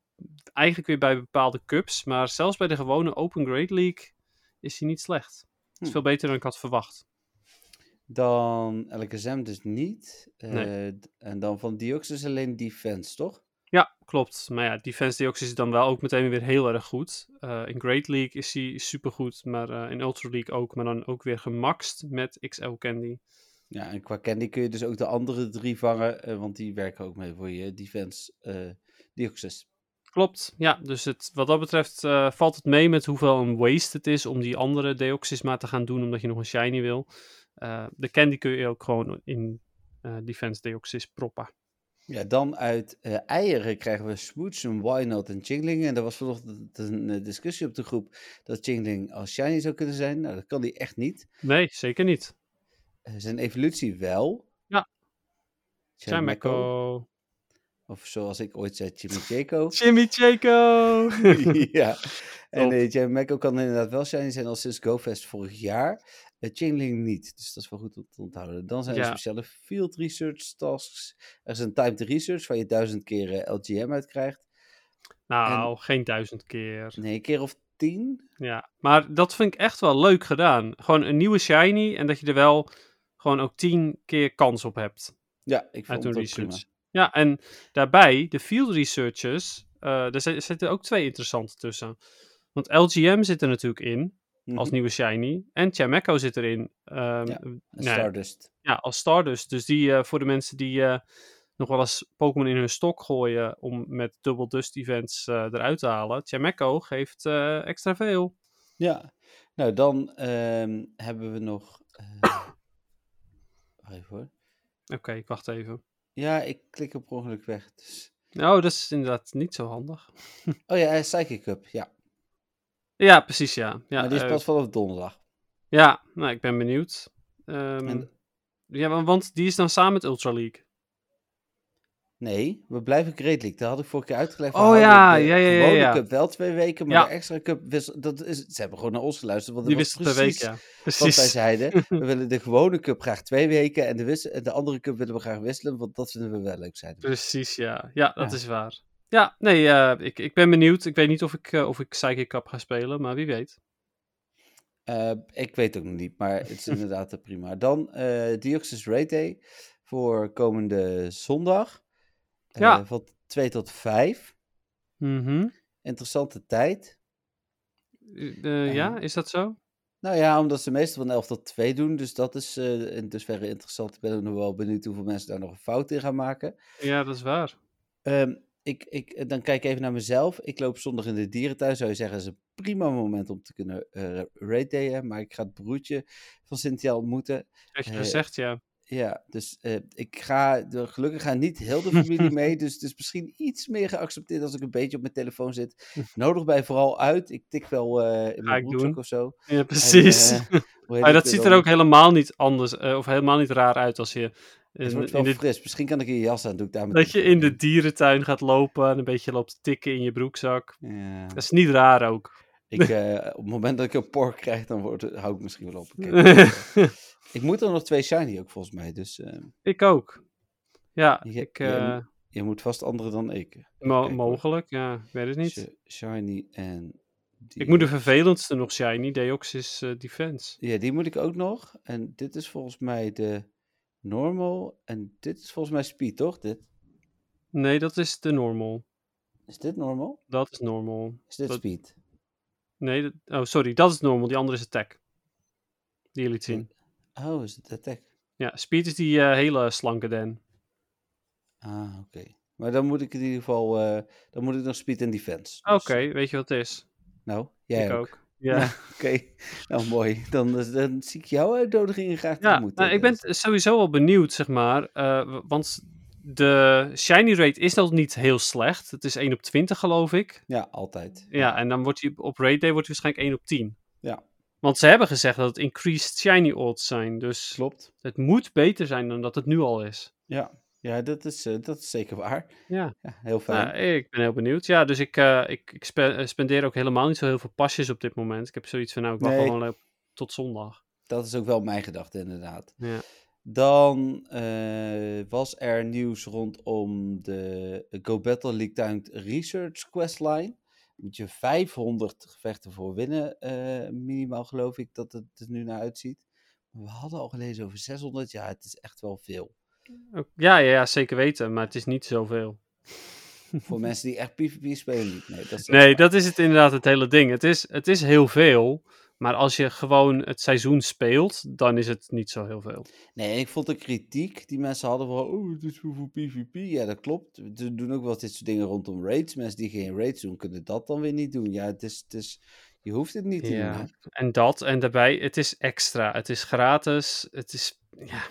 eigenlijk weer bij bepaalde cups. Maar zelfs bij de gewone Open Great League is hij niet slecht. Het is Hm. veel beter dan ik had verwacht. Dan Alakazam dus niet. Eh, Nee. En dan van Deoxys alleen Defense, toch? Ja, klopt. Maar ja, Defense Deoxys is dan wel ook meteen weer heel erg goed. Eh, in Great League is hij supergoed, maar eh, in Ultra League ook. Maar dan ook weer gemaxt met XL Candy. Ja, en qua candy kun je dus ook de andere drie vangen, want die werken ook mee voor je Defense Deoxys. Klopt, ja. Dus het, wat dat betreft eh, valt het mee met hoeveel een waste het is om die andere Deoxys maar te gaan doen, omdat je nog een shiny wil. Eh, de candy kun je ook gewoon in eh, Defense Deoxys proppen. Ja, dan uit eieren krijgen we Smoochum, Wynot en Chingling. En er was vanochtend een discussie op de groep dat Chingling als shiny zou kunnen zijn. Nou, dat kan die echt niet. Nee, zeker niet. Zijn evolutie wel. Ja. Chimeco. Of zoals ik ooit zei, Chimicheco. Jimmy Chaco! ja. En uh, Chimeco kan inderdaad wel shiny zijn al sinds GoFest vorig jaar. Uh, Chingling niet, dus dat is wel goed om te onthouden. Dan zijn er Ja. speciale field research tasks. Er is een timed research waar je duizend keer eh, LGM uit krijgt. nou, geen duizend keer. Nee, een keer of tien. Ja, maar dat vind ik echt wel leuk gedaan. Gewoon een nieuwe shiny en dat je er wel gewoon ook tien keer kans op hebt. Ja, ik vond het ook research. prima. Ja, en daarbij, de field researchers, eh er zi- zitten ook twee interessante tussen. Want LGM zit er natuurlijk in, als Mhm. nieuwe shiny. En Chimeco zit erin. ehm, Ja, nee, Stardust. ja, als Stardust. Dus die eh, voor de mensen die eh, nog wel eens Pokémon in hun stok gooien om met Double Dust events eh, eruit te halen. Chimeco geeft eh, extra veel. Ja, nou dan ehm, hebben we nog. eh, even hoor. Oké, ik wacht even. Ja, ik klik op ongeluk weg. Dus... Nou, dat is inderdaad niet zo handig. Oh ja, eh, Psychic Cup, ja. Ja, precies, ja. ja maar die is eh, pas vanaf donderdag. Ja, nou, ik ben benieuwd. Ehm, En- Ja, wa- want die is dan samen met Ultra League. Nee, we blijven Great League. Dat had ik vorige keer uitgelegd. Oh ja, de ja, ja, ja, gewone ja. cup wel twee weken, maar Ja. de extra cup, dat is, ze hebben gewoon naar ons geluisterd. Want Die dat was wist het per week, precies. Wat wij zeiden, we willen de gewone cup graag twee weken en de, wis- de andere cup willen we graag wisselen, want dat vinden we wel leuk, we. Precies, ja. Ja, dat Ja. is waar. Ja, nee, eh, ik, ik ben benieuwd. Ik weet niet of ik, eh, of ik Psychic Cup ga spelen, maar wie weet. Eh, ik weet ook nog niet, maar het is inderdaad prima. Dan Deoxys Raid Day voor komende zondag. Eh, Ja. Van 2 tot 5. Mhm. Interessante tijd. Eh, ja, is dat zo? Nou ja, omdat ze meestal van 11 tot 2 doen, dus dat is eh in dusverre interessant. Ik ben nog wel benieuwd hoeveel mensen daar nog een fout in gaan maken. Ja, dat is waar. Ehm, ik, ik, dan kijk ik even naar mezelf. Ik loop zondag in de dierentuin. Zou je zeggen, dat is een prima moment om te kunnen uh. Maar ik ga het broertje van Cynthia ontmoeten. Heb je Eh, gezegd, ja. Ja, dus eh, ik ga, gelukkig gaat niet heel de familie mee. Dus het is misschien iets meer geaccepteerd als ik een beetje op mijn telefoon zit. Nodig mij vooral uit. Ik tik wel eh, in Ga mijn broekzak of zo. Ja, precies. En, eh, maar dat het, ziet er ook helemaal niet anders, of helemaal niet raar uit als je... Het in- wordt in wel de- fris. Misschien kan ik een jas aan. Doe ik daar mijn dat je in de dierentuin gaat lopen en een beetje loopt tikken in je broekzak. Ja. Dat is niet raar ook. Ik, op het moment dat ik een pork krijg, dan wordt, het- hou ik misschien wel op. Ik moet er nog twee shiny ook volgens mij. Dus eh, ik ook. Ja, Je- ik, je- eh, je moet vast andere dan ik. Mo- mogelijk, ja, ik weet het niet. Sh- Shiny en... Die... Ik moet de vervelendste nog shiny, Deoxys eh, Defense. Ja, die moet ik ook nog. En dit is volgens mij de normal. En dit is volgens mij speed, toch? Dit. Nee, dat is de normal. Is dit normal? Dat is normal. Is dit Dat- speed? Nee, dat- oh sorry, dat is normal. Die andere is attack. Die je liet zien. Oh, is het attack? Ja, speed is die eh, hele slanke den. Ah, oké. Maar dan moet ik in ieder geval... eh, dan moet ik nog speed en defense. Oké, Dus, weet je wat het is? nou, jij ik ook. ook. Ja, Oké, nou mooi. Dan, eh, dan zie ik jouw uitnodigingen graag ja tegemoet. nou, ik ben sowieso wel benieuwd, zeg maar. want de shiny rate is nog niet heel slecht. Het is 1 op 20, geloof ik. Ja, altijd. Ja, en dan wordt hij op rate day wordt hij waarschijnlijk 1 op 10. Ja. Want ze hebben gezegd dat het increased shiny odds zijn. Dus Klopt. het moet beter zijn dan dat het nu al is. Ja, ja dat, is, eh, dat is zeker waar. Ja. Ja, heel fijn. Nou, ik ben heel benieuwd. Ja, dus ik, eh, ik, ik spe- eh, spendeer ook helemaal niet zo heel veel pasjes op dit moment. Ik heb zoiets van, nou, ik wacht Nee. gewoon tot zondag. Dat is ook wel mijn gedachte, inderdaad. Ja. Dan was er nieuws rondom de Go Battle League Timed Research Questline. Moet je 500 gevechten voor winnen, eh, minimaal geloof ik dat het er nu naar uitziet. Maar we hadden al gelezen over 600. Ja, het is echt wel veel. Ja, ja, ja, zeker weten, maar het is niet zoveel. Voor mensen die echt PvP spelen niet. Nee, dat is Nee, dat is het inderdaad het hele ding. Het is, het is heel veel, maar als je gewoon het seizoen speelt, dan is het niet zo heel veel. Nee, ik vond de kritiek die mensen hadden van, oh, het is voor PvP. Ja, dat klopt. Ze doen ook wel dit soort dingen rondom raids. Mensen die geen raids doen, kunnen dat dan weer niet doen. Ja, het is, het is, je hoeft het niet te Ja. doen. En dat, en daarbij, het is extra. Het is gratis. Het is, ja.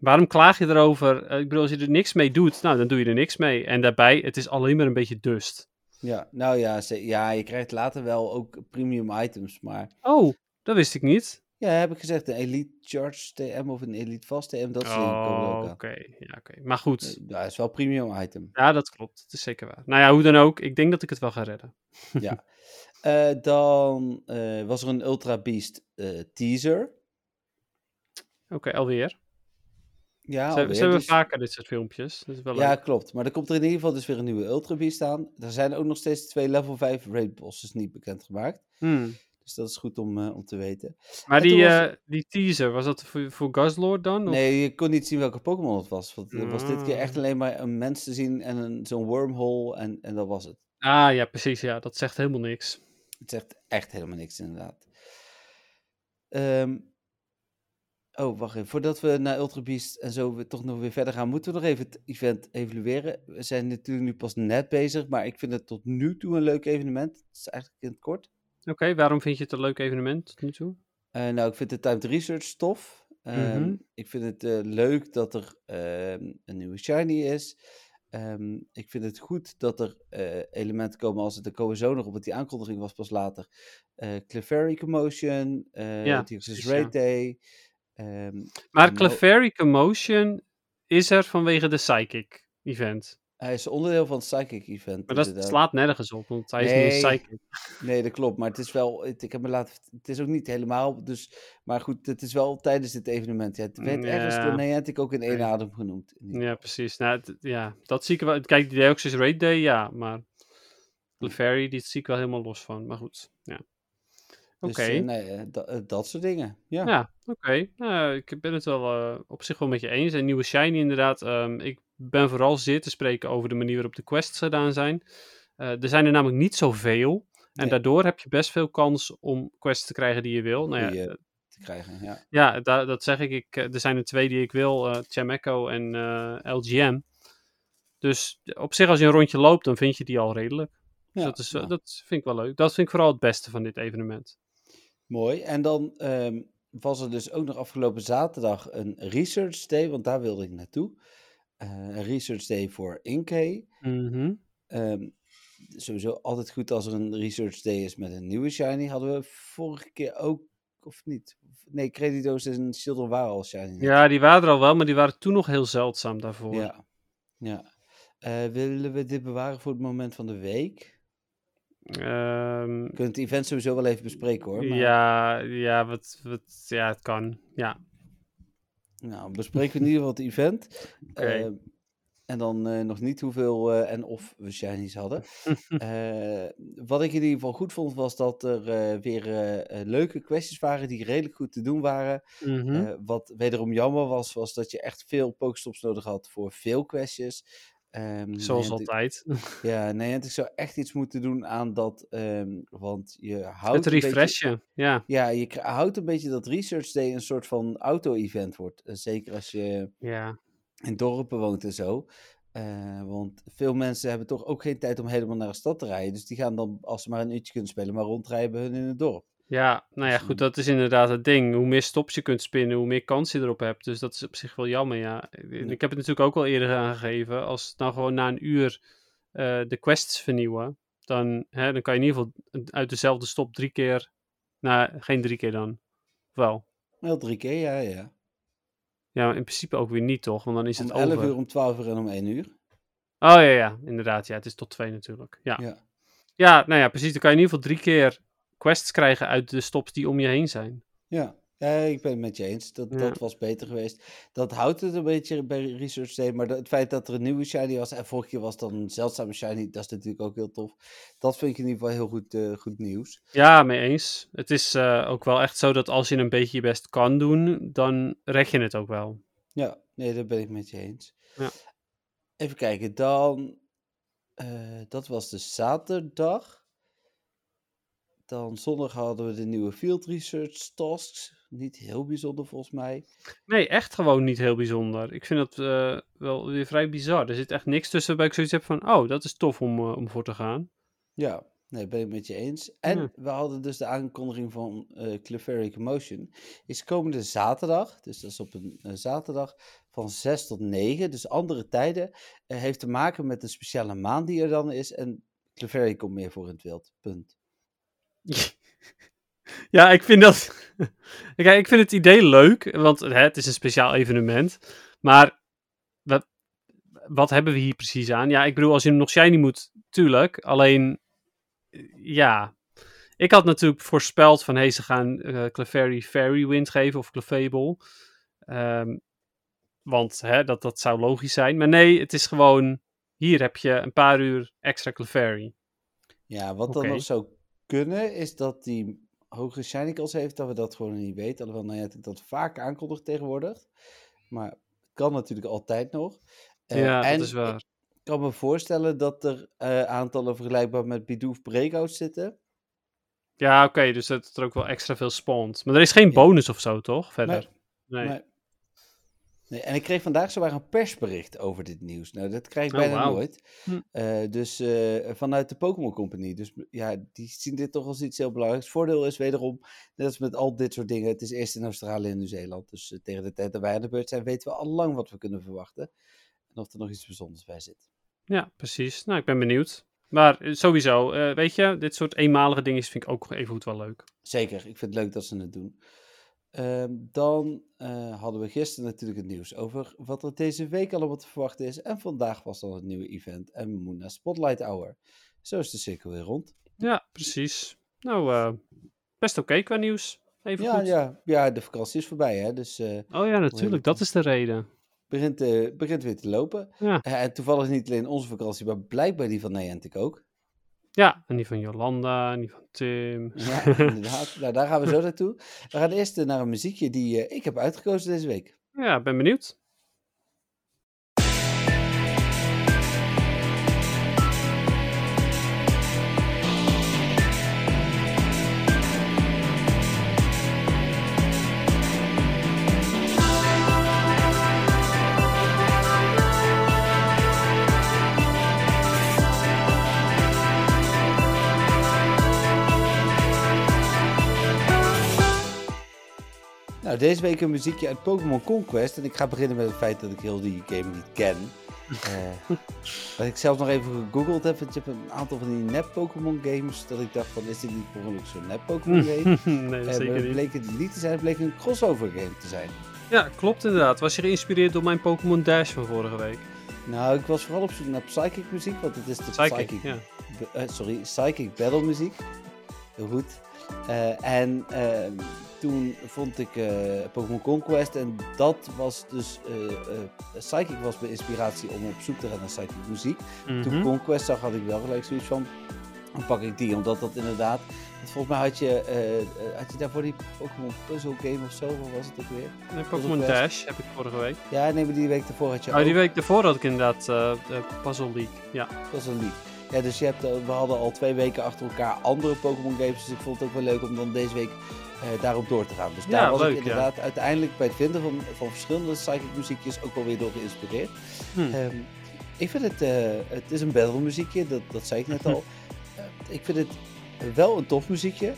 Waarom klaag je erover? Eh, Ik bedoel, als je er niks mee doet, nou, dan doe je er niks mee. En daarbij, het is alleen maar een beetje dust. Ja, nou ja, ja, je krijgt later wel ook premium items. Maar Oh, dat wist ik niet. ja, heb ik gezegd, een Elite Charge TM of een Elite Fast TM, dat er Oh, oké. Ja, oké. Maar goed. Eh, Ja, het is wel premium item. Ja, dat klopt. Het is zeker waar. Nou ja, hoe dan ook. Ik denk dat ik het wel ga redden. ja. Eh, dan eh, was er een Ultra Beast eh, teaser. Oké, alweer. Ja, ze, alweer, ze hebben dus- vaker dit soort filmpjes. Dat is wel Ja, leuk. klopt. Maar er komt er in ieder geval dus weer een nieuwe Ultra Beast aan. Er zijn ook nog steeds twee level 5 raid bosses niet bekendgemaakt. Hmm. Dus dat is goed om, eh, om te weten. Maar En die, was- eh, die teaser, was dat voor, voor Guzzlord dan? Of? Nee, je kon niet zien welke Pokémon het was. Want er was dit keer echt Ah. alleen maar een mens te zien en een- zo'n wormhole en, en dat was het. Ah ja, precies. Ja, dat zegt helemaal niks. Het zegt echt helemaal niks inderdaad. Ehm, oh, wacht even. Voordat we naar Ultra Beast en zo weer, toch nog weer verder gaan, moeten we nog even het event evalueren. We zijn natuurlijk nu pas net bezig, maar ik vind het tot nu toe een leuk evenement. Het is eigenlijk in het kort. Oké, waarom vind je het een leuk evenement tot nu toe? Eh, nou, ik vind de timed research tof. Ehm, Mhm. Ik vind het eh, leuk dat er ehm, een nieuwe shiny is. Ehm, ik vind het goed dat er eh, elementen komen als het, daar komen we zo nog op, want die aankondiging was pas later. Clefairy Commotion, eh Ja, precies, ja. Day. Ehm, Maar Clefairy Commotion is er vanwege de Psychic event. hij is onderdeel van het Psychic Event. Maar dat inderdaad. slaat nergens op, want hij is niet Psychic. Nee, dat klopt. Maar het is wel. Het, ik heb me laten. Het is ook niet helemaal. Dus, maar goed, het is wel tijdens dit evenement. Ja, het werd ergens Ja. door Niantic ook in één adem genoemd. Ja, precies. Nou, het- ja, dat zie ik wel. Kijk, die Deoxys Raid Day, ja, maar Clefairy, die zie ik wel helemaal los van. Maar goed, ja. Oké. Dus, eh, nee, eh, eh, dat soort dingen. Ja. Ja, oké. Nou, ik ben het wel op zich wel met je eens. En nieuwe Shiny inderdaad. ehm, ik ben vooral zeer te spreken over de manier waarop de quests gedaan zijn. Er zijn er namelijk niet zoveel. En Nee. daardoor heb je best veel kans om quests te krijgen die je wil. Nou ja, Die, te krijgen. Ja. ja da- dat zeg ik. ik. Er zijn er twee die ik wil. eh Chameco en LGM. Dus op zich als je een rondje loopt, dan vind je die al redelijk. Dus Ja, dat, is, nou, dat vind ik wel leuk. Dat vind ik vooral het beste van dit evenement. Mooi. En dan ehm, was er dus ook nog afgelopen zaterdag een Research Day, want daar wilde ik naartoe. Eh, een Research Day voor Inkay. Mhm. Ehm, sowieso altijd goed als er een Research Day is met een nieuwe Shiny. Hadden we vorige keer ook, of niet? Nee, Credido's en Shieldon waren al Shiny. Ja, die waren er al wel, maar die waren toen nog heel zeldzaam daarvoor. Ja. ja. Eh, willen we dit bewaren voor het moment van de week? Ehm, We kunnen het event sowieso wel even bespreken hoor. Maar, ja, ja, wat, wat, ja, het kan. Ja, Nou, bespreken we in ieder geval het event. Oké. Ehm, en dan eh, nog niet hoeveel eh, en of we shinies hadden. Eh, wat ik in ieder geval goed vond, was dat er weer leuke kwesties waren die redelijk goed te doen waren. Mhm. Eh, wat wederom jammer was, was dat je echt veel pokestops nodig had voor veel questjes. Ehm, zoals Niantic- altijd. Ja, Niantic zou echt iets moeten doen aan dat, ehm, want je houdt het beetje- refreshen, ja. ja, je houdt een beetje dat Research Day een soort van auto-event wordt. Eh, zeker als je Ja, in dorpen woont en zo. Eh, want veel mensen hebben toch ook geen tijd om helemaal naar een stad te rijden. Dus die gaan dan, als ze maar een uurtje kunnen spelen, maar rondrijden hun in het dorp. Ja nou ja, Dus, goed, eh, dat is inderdaad het ding. Hoe meer stops je kunt spinnen, hoe meer kans je erop hebt. Dus dat is op zich wel jammer, ja. Ik heb het natuurlijk ook al eerder aangegeven. Als het nou gewoon na een uur eh, de quests vernieuwen, dan, hè, dan kan je in ieder geval uit dezelfde stop drie keer... Nou, geen drie keer dan. Wel. Wel drie keer, ja, ja. Ja, in principe ook weer niet, toch? Want dan is Om het 11 over. uur, om 12 uur en om 1 uur. Oh ja, ja, inderdaad. Ja, het is tot twee natuurlijk. Ja. Ja. ja, nou ja, precies. Dan kan je in ieder geval drie keer quests krijgen uit de stops die om je heen zijn. Ja, ja, ik ben het met je eens. Dat, Ja. dat was beter geweest. Dat houdt het een beetje bij Research Day. Maar het feit dat er een nieuwe shiny was en vorige keer was dan een zeldzame shiny, dat is natuurlijk ook heel tof. Dat vind ik in ieder geval heel goed, eh, goed nieuws. Ja, mee eens. Het is eh, ook wel echt zo dat als je een beetje je best kan doen, dan red je het ook wel. Ja, nee, dat ben ik met je eens. Ja. Even kijken, dan. eh, dat was de zaterdag. Dan zondag hadden we de nieuwe Field Research Tasks. Niet heel bijzonder volgens mij. Nee, echt gewoon niet heel bijzonder. Ik vind dat eh, wel weer vrij bizar. Er zit echt niks tussen waarbij ik zoiets heb van, oh, dat is tof om, eh, om voor te gaan. Ja, nee, ben ik met je eens. En Ja. we hadden dus de aankondiging van eh Clefairy Commotion. Is komende zaterdag, dus dat is op een zaterdag van 6 tot 9, dus andere tijden. heeft te maken met een speciale maand die er dan is. En Clefairy komt meer voor in het wild. Punt. Ja, ik vind dat. Kijk, ik vind het idee leuk, want hè, het is een speciaal evenement. Maar wat, wat hebben we hier precies aan? Ja, ik bedoel, als je hem nog shiny moet, tuurlijk. Alleen, eh, ja. Ik had natuurlijk voorspeld van, hé, hey, ze gaan eh Clefairy Fairy Wind geven, of Clefable. Ehm, want hè, dat, dat zou logisch zijn. Maar nee, het is gewoon, hier heb je een paar uur extra Clefairy. Ja, wat dan nog zou kunnen, is dat die hogere shiny kans heeft dat we dat gewoon niet weten. Alhoewel nou ja, ik dat vaak aankondigt tegenwoordig. Maar het kan natuurlijk altijd nog. Eh, ja, en dat is waar. Ik kan me voorstellen dat er eh, aantallen vergelijkbaar met Bidoof Breakouts zitten. Ja, oké, dus dat er ook wel extra veel spawnt. Maar er is geen Ja. bonus of zo, toch? Verder. Nee. Nee. Nee, en ik kreeg vandaag zowaar een persbericht over dit nieuws. Nou, dat krijg ik Oh, bijna nooit. Hm. Eh, dus eh, vanuit de Pokémon Company. Dus ja, die zien dit toch als iets heel belangrijks. Voordeel is wederom, net als met al dit soort dingen, het is eerst in Australië en Nieuw-Zeeland. Dus eh, tegen de tijd dat wij aan de beurt zijn, weten we al lang wat we kunnen verwachten. En of er nog iets bijzonders bij zit. Ja, precies. Nou, ik ben benieuwd. Maar sowieso, weet je, dit soort eenmalige dingetjes vind ik ook even goed wel leuk. Zeker, ik vind het leuk dat ze het doen. Ehm, dan eh, hadden we gisteren natuurlijk het nieuws over wat er deze week allemaal te verwachten is. En vandaag was dan het nieuwe event en we moeten naar Spotlight Hour. Zo is de cirkel weer rond. Ja, precies. Nou, eh, best oké qua nieuws. Even Ja, goed. ja, ja, de vakantie is voorbij, hè? dus eh Oh ja, natuurlijk. Dat is de reden. begint, begint weer te lopen. Ja. En toevallig niet alleen onze vakantie, maar blijkbaar die van Niantic ook. Ja, en die van Jolanda, en die van Tim. Ja, inderdaad. nou, daar gaan we zo naartoe. We gaan eerst eh, naar een muziekje die eh, ik heb uitgekozen deze week. Ja, ben benieuwd. Nou, deze week een muziekje uit Pokémon Conquest. En ik ga beginnen met het feit dat ik heel die game niet ken. Eh, wat ik zelf nog even gegoogeld heb, want je hebt een aantal van die nep-Pokémon games. Dat ik dacht van, is dit niet ongeluk zo'n nep-Pokémon game? nee, Eh, zeker het niet. bleek het niet te zijn, het bleek een crossover game te zijn. Ja, klopt inderdaad. Was je geïnspireerd door mijn Pokémon Dash van vorige week? Nou, ik was vooral op zoek naar Psychic muziek, want het is de Psychic, Psychic, ja. eh, sorry, Psychic Battle muziek. Heel goed. Eh, en ehm, toen vond ik eh, Pokémon Conquest en dat was dus, eh, Psychic was mijn inspiratie om op zoek te gaan naar Psychic muziek. Toen Mhm. Conquest zag had ik wel gelijk zoiets van, dan pak ik die, omdat dat inderdaad, volgens mij had je, had je daarvoor die Pokémon Puzzle Game of zo, wat was het ook weer? Nee, Pokémon. Dash heb ik vorige week. Ja, nee, maar die week daarvoor had je Oh, die week daarvoor had ik inderdaad de Puzzle League. Ja. Een lied. Ja, dus je hebt, we hadden al twee weken achter elkaar andere Pokémon games. Dus ik vond het ook wel leuk om dan deze week eh, daarop door te gaan. Dus Ja, daar was leuk, ik ja. inderdaad uiteindelijk bij het vinden van, van verschillende psychic muziekjes ook wel weer door geïnspireerd. Hm. Ehm, ik vind het, eh, het is een battle muziekje, dat, dat zei ik net al. Eh, ik vind het wel een tof muziekje.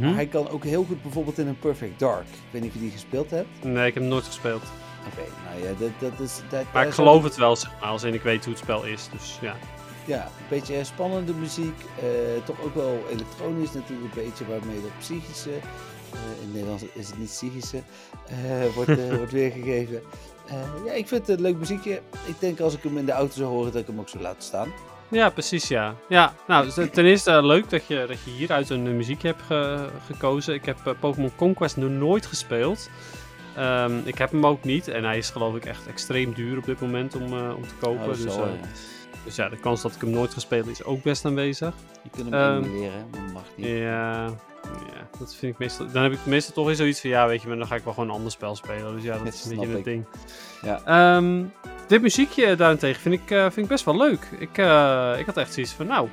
Maar hij kan ook heel goed bijvoorbeeld in een Perfect Dark. Ik weet niet of je die gespeeld hebt. Nee, ik heb hem nooit gespeeld. Oké, nou ja, dat, dat is... Dat, Maar ik geloof het wel, zeg maar, als in ik weet hoe het spel is. Dus ja. Ja, een beetje spannende muziek. eh, toch ook wel elektronisch natuurlijk een beetje, waarmee dat psychische, eh, in het Nederlands is het niet psychische, eh, wordt, wordt weergegeven. Ja, ik vind het een leuk muziekje. Ik denk als ik hem in de auto zou horen, dat ik hem ook zou laten staan. Ja, precies, ja. Ja, nou, dus ten eerste leuk dat je, dat je hieruit een muziekje hebt ge- gekozen. Ik heb Pokémon Conquest nog nooit gespeeld. Ehm, ik heb hem ook niet. En hij is geloof ik echt extreem duur op dit moment om, om te kopen. Oh, dus. Dus ja, de kans dat ik hem nooit gespeeld is ook best aanwezig. Je kunt hem ehm, emuleren, maar dat mag niet. Ja, ja, dat vind ik meestal. Dan heb ik meestal toch weer zoiets van ja, weet je, maar dan ga ik wel gewoon een ander spel spelen. Dus ja, dat Dat is een beetje het ding. Ja. Ehm, dit muziekje daarentegen vind ik, eh, vind ik best wel leuk. Ik, eh, ik had echt zoiets van, nou,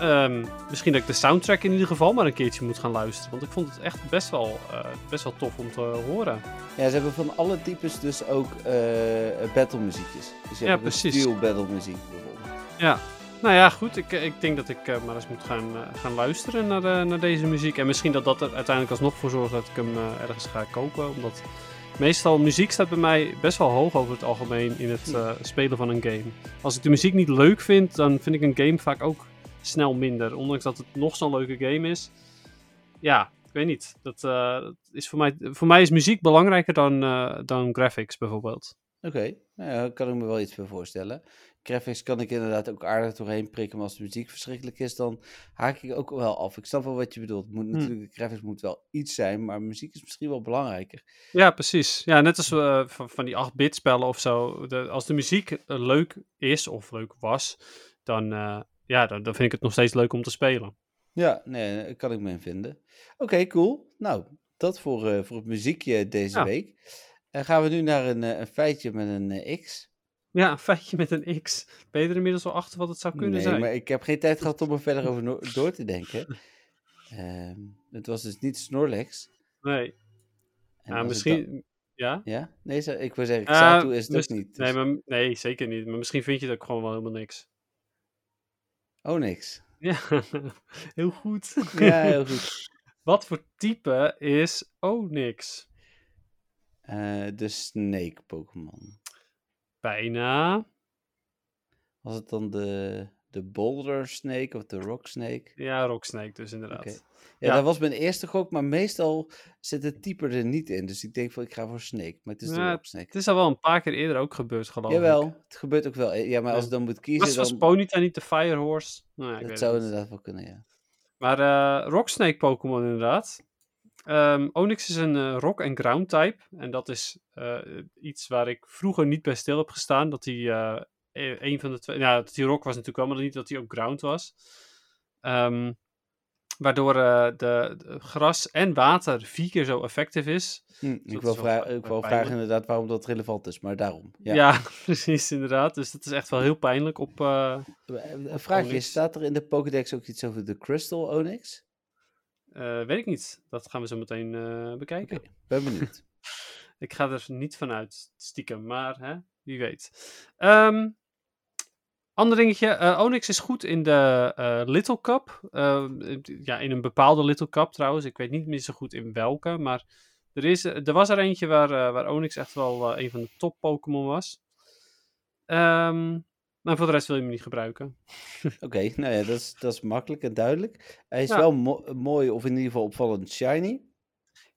ehm, misschien dat ik de soundtrack in ieder geval maar een keertje moet gaan luisteren. Want ik vond het echt best wel, eh, best wel tof om te horen. Ja, ze hebben van alle types dus ook eh battle muziekjes. Dus Ja, een precies. steel battle muziek bijvoorbeeld. Ja. Nou ja, goed. Ik, ik denk dat ik eh, maar eens moet gaan, eh, gaan luisteren naar, naar deze muziek. En misschien dat dat er uiteindelijk alsnog voor zorgt dat ik hem eh, ergens ga kopen. Omdat meestal muziek staat bij mij best wel hoog over het algemeen in het eh, spelen van een game. Als ik de muziek niet leuk vind, dan vind ik een game vaak ook snel minder. Ondanks dat het nog zo'n leuke game is. Ja, ik weet niet. Dat, eh, dat is voor, mij, voor mij is muziek belangrijker dan, eh, dan graphics bijvoorbeeld. Oké, nou ja, daar kan ik me wel iets bij voorstellen. Graphics kan ik inderdaad ook aardig doorheen prikken, maar als de muziek verschrikkelijk is, dan haak ik ook wel af. Ik snap wel wat je bedoelt. Moet, Hm. natuurlijk, de graphics moet wel iets zijn, maar muziek is misschien wel belangrijker. Ja, precies. Ja, net als eh, van, van die 8-bit spellen of zo. De, als de muziek leuk is of leuk was, dan, ja, dan, dan vind ik het nog steeds leuk om te spelen. Ja, nee, daar kan ik me in vinden. Oké, cool. Nou, dat voor, eh, voor het muziekje deze Ja. week. En gaan we nu naar een, eh, een feitje met een eh, X. Ja, een feitje met een X. Ben je er inmiddels wel achter wat het zou kunnen nee, zijn? maar ik heb geen tijd gehad om er verder over no- door te denken. Ehm, het was dus niet Snorlax. Nee. Het misschien... Ja? dan- Ja? Nee, ik wil zeggen, Xatu is het ook niet. Nee, maar, nee, zeker niet. Maar misschien vind je het ook gewoon wel helemaal niks. Oh, niks. Ja, heel goed. Ja, heel goed. Wat voor type is Onyx? Eh, de Snake Pokémon. Bijna. Was het dan de, de Boulder Snake of de Rock Snake? Ja, Rocksnake dus inderdaad. Ja, Ja. dat was mijn eerste gok, maar meestal zit het type er niet in. Dus ik denk van, ik ga voor Snake. Maar het is de Rock Snake. Het is al wel een paar keer eerder ook gebeurd, geloof ik. Jawel, het gebeurt ook wel. Ja, maar als ik dan moet Was, kiezen, was dan... Ponyta niet de Firehorse? Nou, ja, ik Dat zou het inderdaad wel kunnen, ja. Maar eh Rocksnake Pokémon inderdaad. Ehm, Onyx is een eh, rock- en ground type. En dat is eh, iets waar ik vroeger niet bij stil heb gestaan. Dat hij een van de twee... Nou, hij rock was natuurlijk wel, maar niet dat hij ook ground was. Ehm, waardoor eh, de, de gras en water vier keer zo effectief is. Hm, ik is wil, ik vragen inderdaad waarom dat relevant is, maar daarom. Ja. Ja, precies inderdaad. Dus dat is echt wel heel pijnlijk op... eh, Een vraagje, Onyx. staat er in de Pokédex ook iets over de Crystal Onyx? eh, weet ik niet. Dat gaan we zo meteen eh, bekijken. Oké, ben benieuwd. Ik ga er niet vanuit, stiekem, maar hè, wie weet. Ehm ander dingetje, eh, Onyx is goed in de eh, Little Cup. Eh, ja, in een bepaalde Little Cup trouwens. Ik weet niet meer zo goed in welke, maar er, is, er was er eentje waar, waar Onyx echt wel een van de top Pokémon was. Ehm maar voor de rest wil je hem niet gebruiken. Oké, nou ja, dat is, dat is makkelijk en duidelijk. Hij is Ja. wel mo- mooi, of in ieder geval opvallend shiny.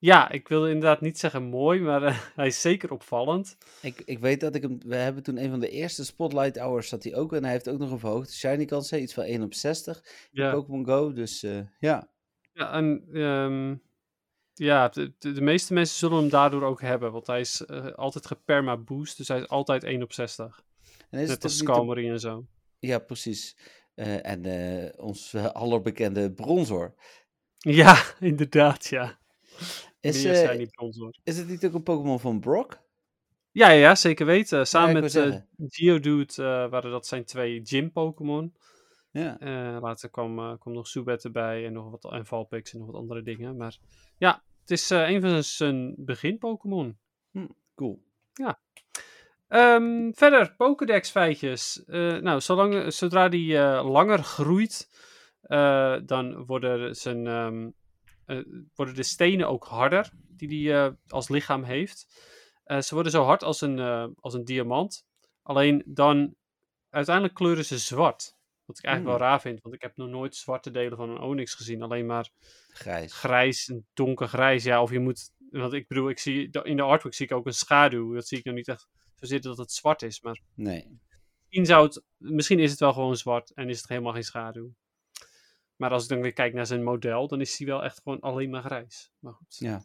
Ja, ik wil inderdaad niet zeggen mooi, maar eh, hij is zeker opvallend. Ik, ik weet dat ik hem... We hebben toen een van de eerste Spotlight Hours zat hij ook. En hij heeft ook nog een verhoogde shiny kans. Iets van 1 op 60 in Ja. Pokémon Go. Dus eh, ja. Ja, en ehm, ja, de, de, meeste mensen zullen hem daardoor ook hebben, want hij is eh, altijd geperma boost, dus hij is altijd 1 op 60. En is Net het als Skarmory en zo. Ja, precies. En ons allerbekende Bronzor. Ja, inderdaad, ja. Is, Meer eh, zijn niet bronzor. is het niet ook een Pokémon van Brock? Ja, ja, ja, zeker weten. Samen met eh, zeggen. Geodude eh, waren dat zijn twee gym-Pokémon. Ja. Eh, later kwam, eh, kwam nog Zubat erbij en nog wat en Valpix en nog wat andere dingen. Maar ja, het is eh, een van zijn- begin-Pokémon. Cool. Ehm, verder, Pokédex feitjes. Eh, nou, zolang, zodra die eh, langer groeit, eh, dan worden, zijn, ehm, eh, worden de stenen ook harder die hij als lichaam heeft. Eh, ze worden zo hard als een, eh, als een diamant. Alleen dan uiteindelijk kleuren ze zwart. Wat ik eigenlijk Hmm. wel raar vind, want ik heb nog nooit zwarte delen van een Onyx gezien. Alleen maar Grijs. grijs, een donkergrijs. Ja, of je moet. Want ik bedoel, ik zie, in de artwork zie ik ook een schaduw. Dat zie ik nog niet echt zozeer dat het zwart is. Maar Nee. misschien, zou het, misschien is het wel gewoon zwart en is het helemaal geen schaduw. Maar als ik dan weer kijk naar zijn model, dan is hij wel echt gewoon alleen maar grijs. Maar goed. Ja.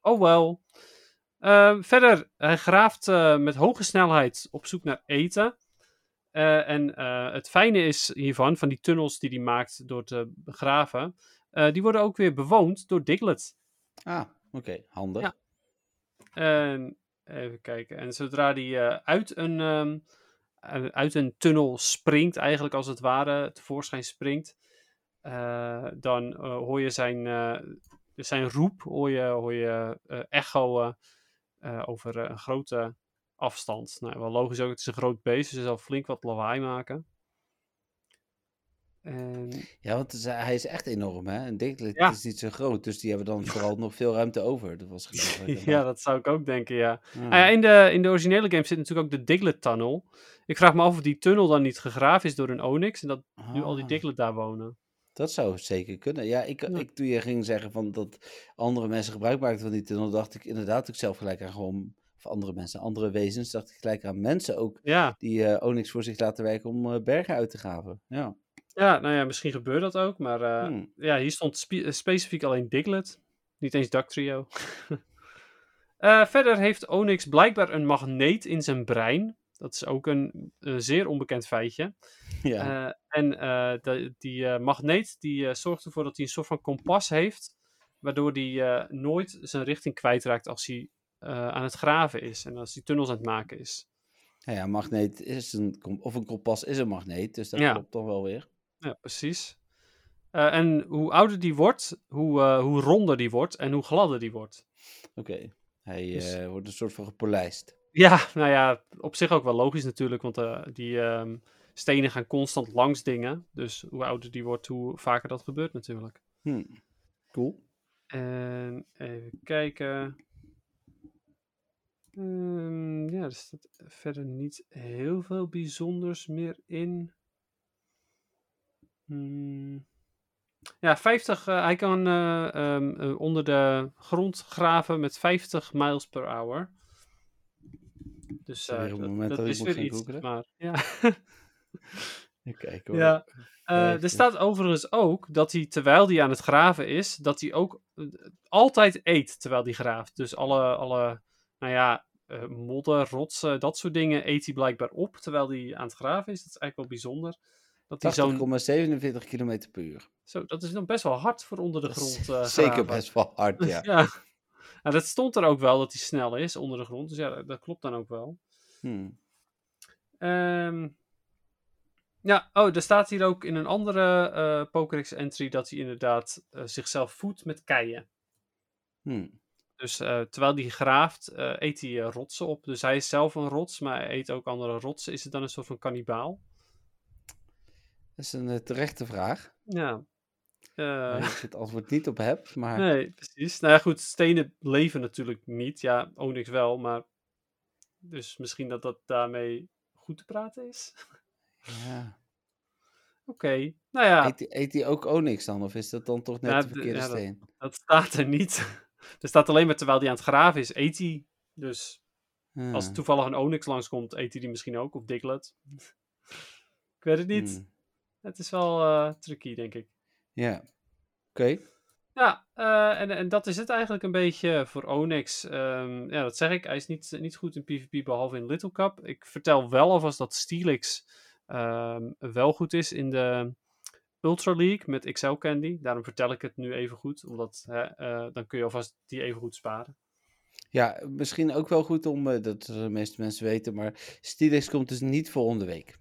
Oh wel. Ehm, verder, hij graaft eh, met hoge snelheid op zoek naar eten. Eh, en eh, het fijne is hiervan, van die tunnels die hij maakt door te graven, die worden ook weer bewoond door Diglett. Ah, oké. Handig. Ja. En even kijken. En zodra die uit, een, ehm, eh, uit een tunnel springt, eigenlijk als het ware, tevoorschijn springt, dan eh, hoor je zijn, eh, zijn roep, hoor je, hoor je eh, echoen eh, over eh, een grote afstand. Nou, wel logisch ook, het is een groot beest, dus hij zal flink wat lawaai maken. En Ja, want is- hij is echt enorm, hè? En Diglett Ja. is niet zo groot, dus die hebben dan vooral nog veel ruimte over. Dat was geloof ik ja, dat zou ik ook denken, ja. Ja. Nou ja, in, de, in de originele game zit natuurlijk ook de Diglett Tunnel. Ik vraag me af of die tunnel dan niet gegraven is door een Onyx en dat nu al die Ah, Diglett daar wonen. Dat zou zeker kunnen. Ja, ik, Ja. ik toen je ging zeggen van dat andere mensen gebruik maakten van die tunnel, dacht ik inderdaad ook zelf gelijk aan gewoon, of andere mensen, andere wezens, dacht ik gelijk aan mensen ook Ja, die eh, Onyx voor zich laten werken om eh, bergen uit te graven. Ja. ja, nou ja, misschien gebeurt dat ook, maar eh, Hmm. ja, hier stond spe- specifiek alleen Diglett. Niet eens Dactrio. Verder heeft Onyx blijkbaar een magneet in zijn brein. Dat is ook een, eh, zeer onbekend feitje. ja. Eh, en eh, de- die magneet die zorgt ervoor dat hij een soort van kompas heeft, waardoor hij nooit zijn richting kwijtraakt als hij aan het graven is en als hij tunnels aan het maken is. Ja, magneet is een, of een kompas is een magneet, dus dat Ja. klopt dan wel weer. Ja, precies. En hoe ouder die wordt, hoe, hoe ronder die wordt en hoe gladder die wordt. Oké, hij Dus- wordt een soort van gepolijst. Ja, nou ja, op zich ook wel logisch natuurlijk, want eh, die ehm, stenen gaan constant langs dingen. Dus hoe ouder die wordt, hoe vaker dat gebeurt natuurlijk. Hm. Cool. En even kijken. Ehm, ja, er staat verder niet heel veel bijzonders meer in. Hmm. Ja, 50. eh, hij kan eh, ehm, eh, onder de grond graven met 50 miles per hour. Dus een dat, moment dat dat is weer iets. googlen. Maar, ja. Kijken hoor. ja. Eh, er 50. staat overigens ook dat hij, terwijl hij aan het graven is, dat hij ook eh, altijd eet terwijl hij graaft. Dus alle, alle nou ja, modder, rotsen, dat soort dingen eet hij blijkbaar op terwijl hij aan het graven is. Dat is eigenlijk wel bijzonder. Dat, hij zo'n, 80,47 km per uur. zo, dat is dan best wel hard voor onder de grond Zeker best wel hard, ja. ja. Nou, dat stond er ook wel dat hij snel is onder de grond. Dus ja, dat, dat klopt dan ook wel. Hmm. Ehm, ja, oh, er staat hier ook in een andere eh Pokédex entry dat hij inderdaad eh, zichzelf voedt met keien. Hmm. Dus eh, terwijl hij graaft, eet hij rotsen op. Dus hij is zelf een rots, maar hij eet ook andere rotsen. Is het dan een soort van kannibaal? Dat is een terechte vraag. Ja. Waar ik het antwoord niet op heb, maar nee, precies. Nou ja, goed, stenen leven natuurlijk niet. Ja, Onyx wel, maar... Dus misschien dat dat daarmee goed te praten is? ja. Oké, nou ja. Eet, eet hij ook Onyx dan? Of is dat dan toch net Ja, de verkeerde ja, steen? Dat staat er niet. er staat alleen maar terwijl hij aan het graven is, eet hij. Dus als Ah. toevallig een Onyx langskomt, eet hij die misschien ook. Of Diglett. ik weet het niet. Hmm. Het is wel eh, tricky, denk ik. Ja. Oké. Ja, eh, en, en dat is het eigenlijk een beetje voor Onyx. Ehm, ja, dat zeg ik. Hij is niet, niet goed in PvP, behalve in Little Cup. Ik vertel wel alvast dat Steelix ehm, wel goed is in de Ultra League met XL Candy. Daarom vertel ik het nu even goed, omdat hè, eh, dan kun je alvast die even goed sparen. Ja, misschien ook wel goed om, eh, dat de meeste mensen weten, maar Steelix komt dus niet volgende week.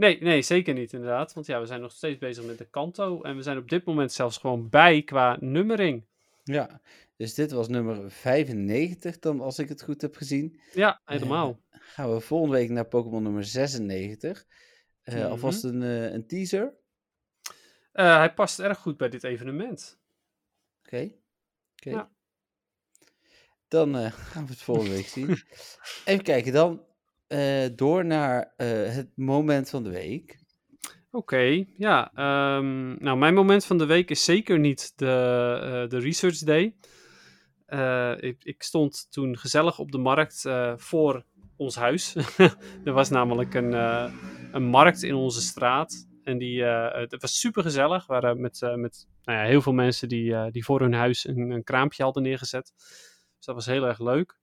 Nee, nee, zeker niet inderdaad. Want ja, we zijn nog steeds bezig met de Kanto. En we zijn op dit moment zelfs gewoon bij qua nummering. Ja, dus dit was nummer 95 dan, als ik het goed heb gezien. Ja, helemaal. Gaan we volgende week naar Pokémon nummer 96. Eh, Mhm. Alvast een, eh, een teaser. Eh, hij past erg goed bij dit evenement. Oké. Oké. Ja. Dan eh, gaan we het volgende week zien. Even kijken, dan eh, door naar eh, het moment van de week. Oké, ja. ehm, nou, mijn moment van de week is zeker niet de, eh, de Research Day. Ik, ik stond toen gezellig op de markt voor ons huis. er was namelijk een, een markt in onze straat. En die, het was super gezellig. We waren met, met nou ja, heel veel mensen die, die voor hun huis een, een kraampje hadden neergezet. Dus dat was heel erg leuk.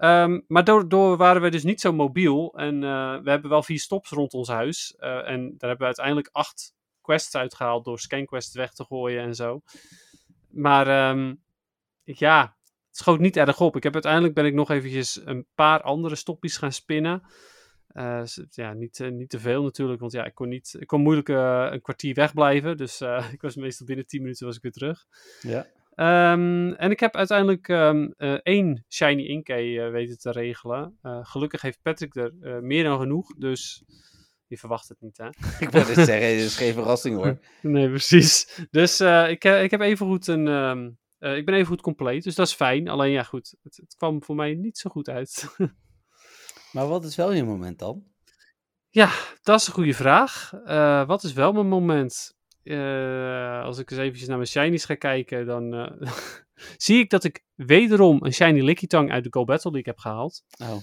Ehm, maar daardoor waren we dus niet zo mobiel. En eh, we hebben wel vier stops rond ons huis. Eh, en daar hebben we uiteindelijk acht quests uitgehaald door scanquests weg te gooien en zo. Maar ehm, ja, het schoot niet erg op. Ik heb uiteindelijk ben ik nog eventjes een paar andere stoppies gaan spinnen. Eh, ja, niet, niet te veel natuurlijk, want ja, ik kon, niet, ik kon moeilijk een kwartier wegblijven. Dus ik was meestal binnen 10 minuten was ik weer terug. Ja. Ehm, en ik heb uiteindelijk ehm, eh, één Shiny Inkay eh, weten te regelen. Eh, gelukkig heeft Patrick er meer dan genoeg, dus je verwacht het niet, hè? Ik wil het zeggen, dit is geen verrassing hoor. Nee, precies. Dus ik, ik, heb even goed een, ehm, eh, ik ben even goed compleet, dus dat is fijn. Alleen ja, goed, het, het kwam voor mij niet zo goed uit. Maar wat is wel je moment dan? ja, dat is een goede vraag. Wat is wel mijn moment? Eh, als ik eens eventjes naar mijn shinies ga kijken, dan eh, zie ik dat ik wederom een shiny Lickitung uit de Go Battle League heb gehaald. Oh,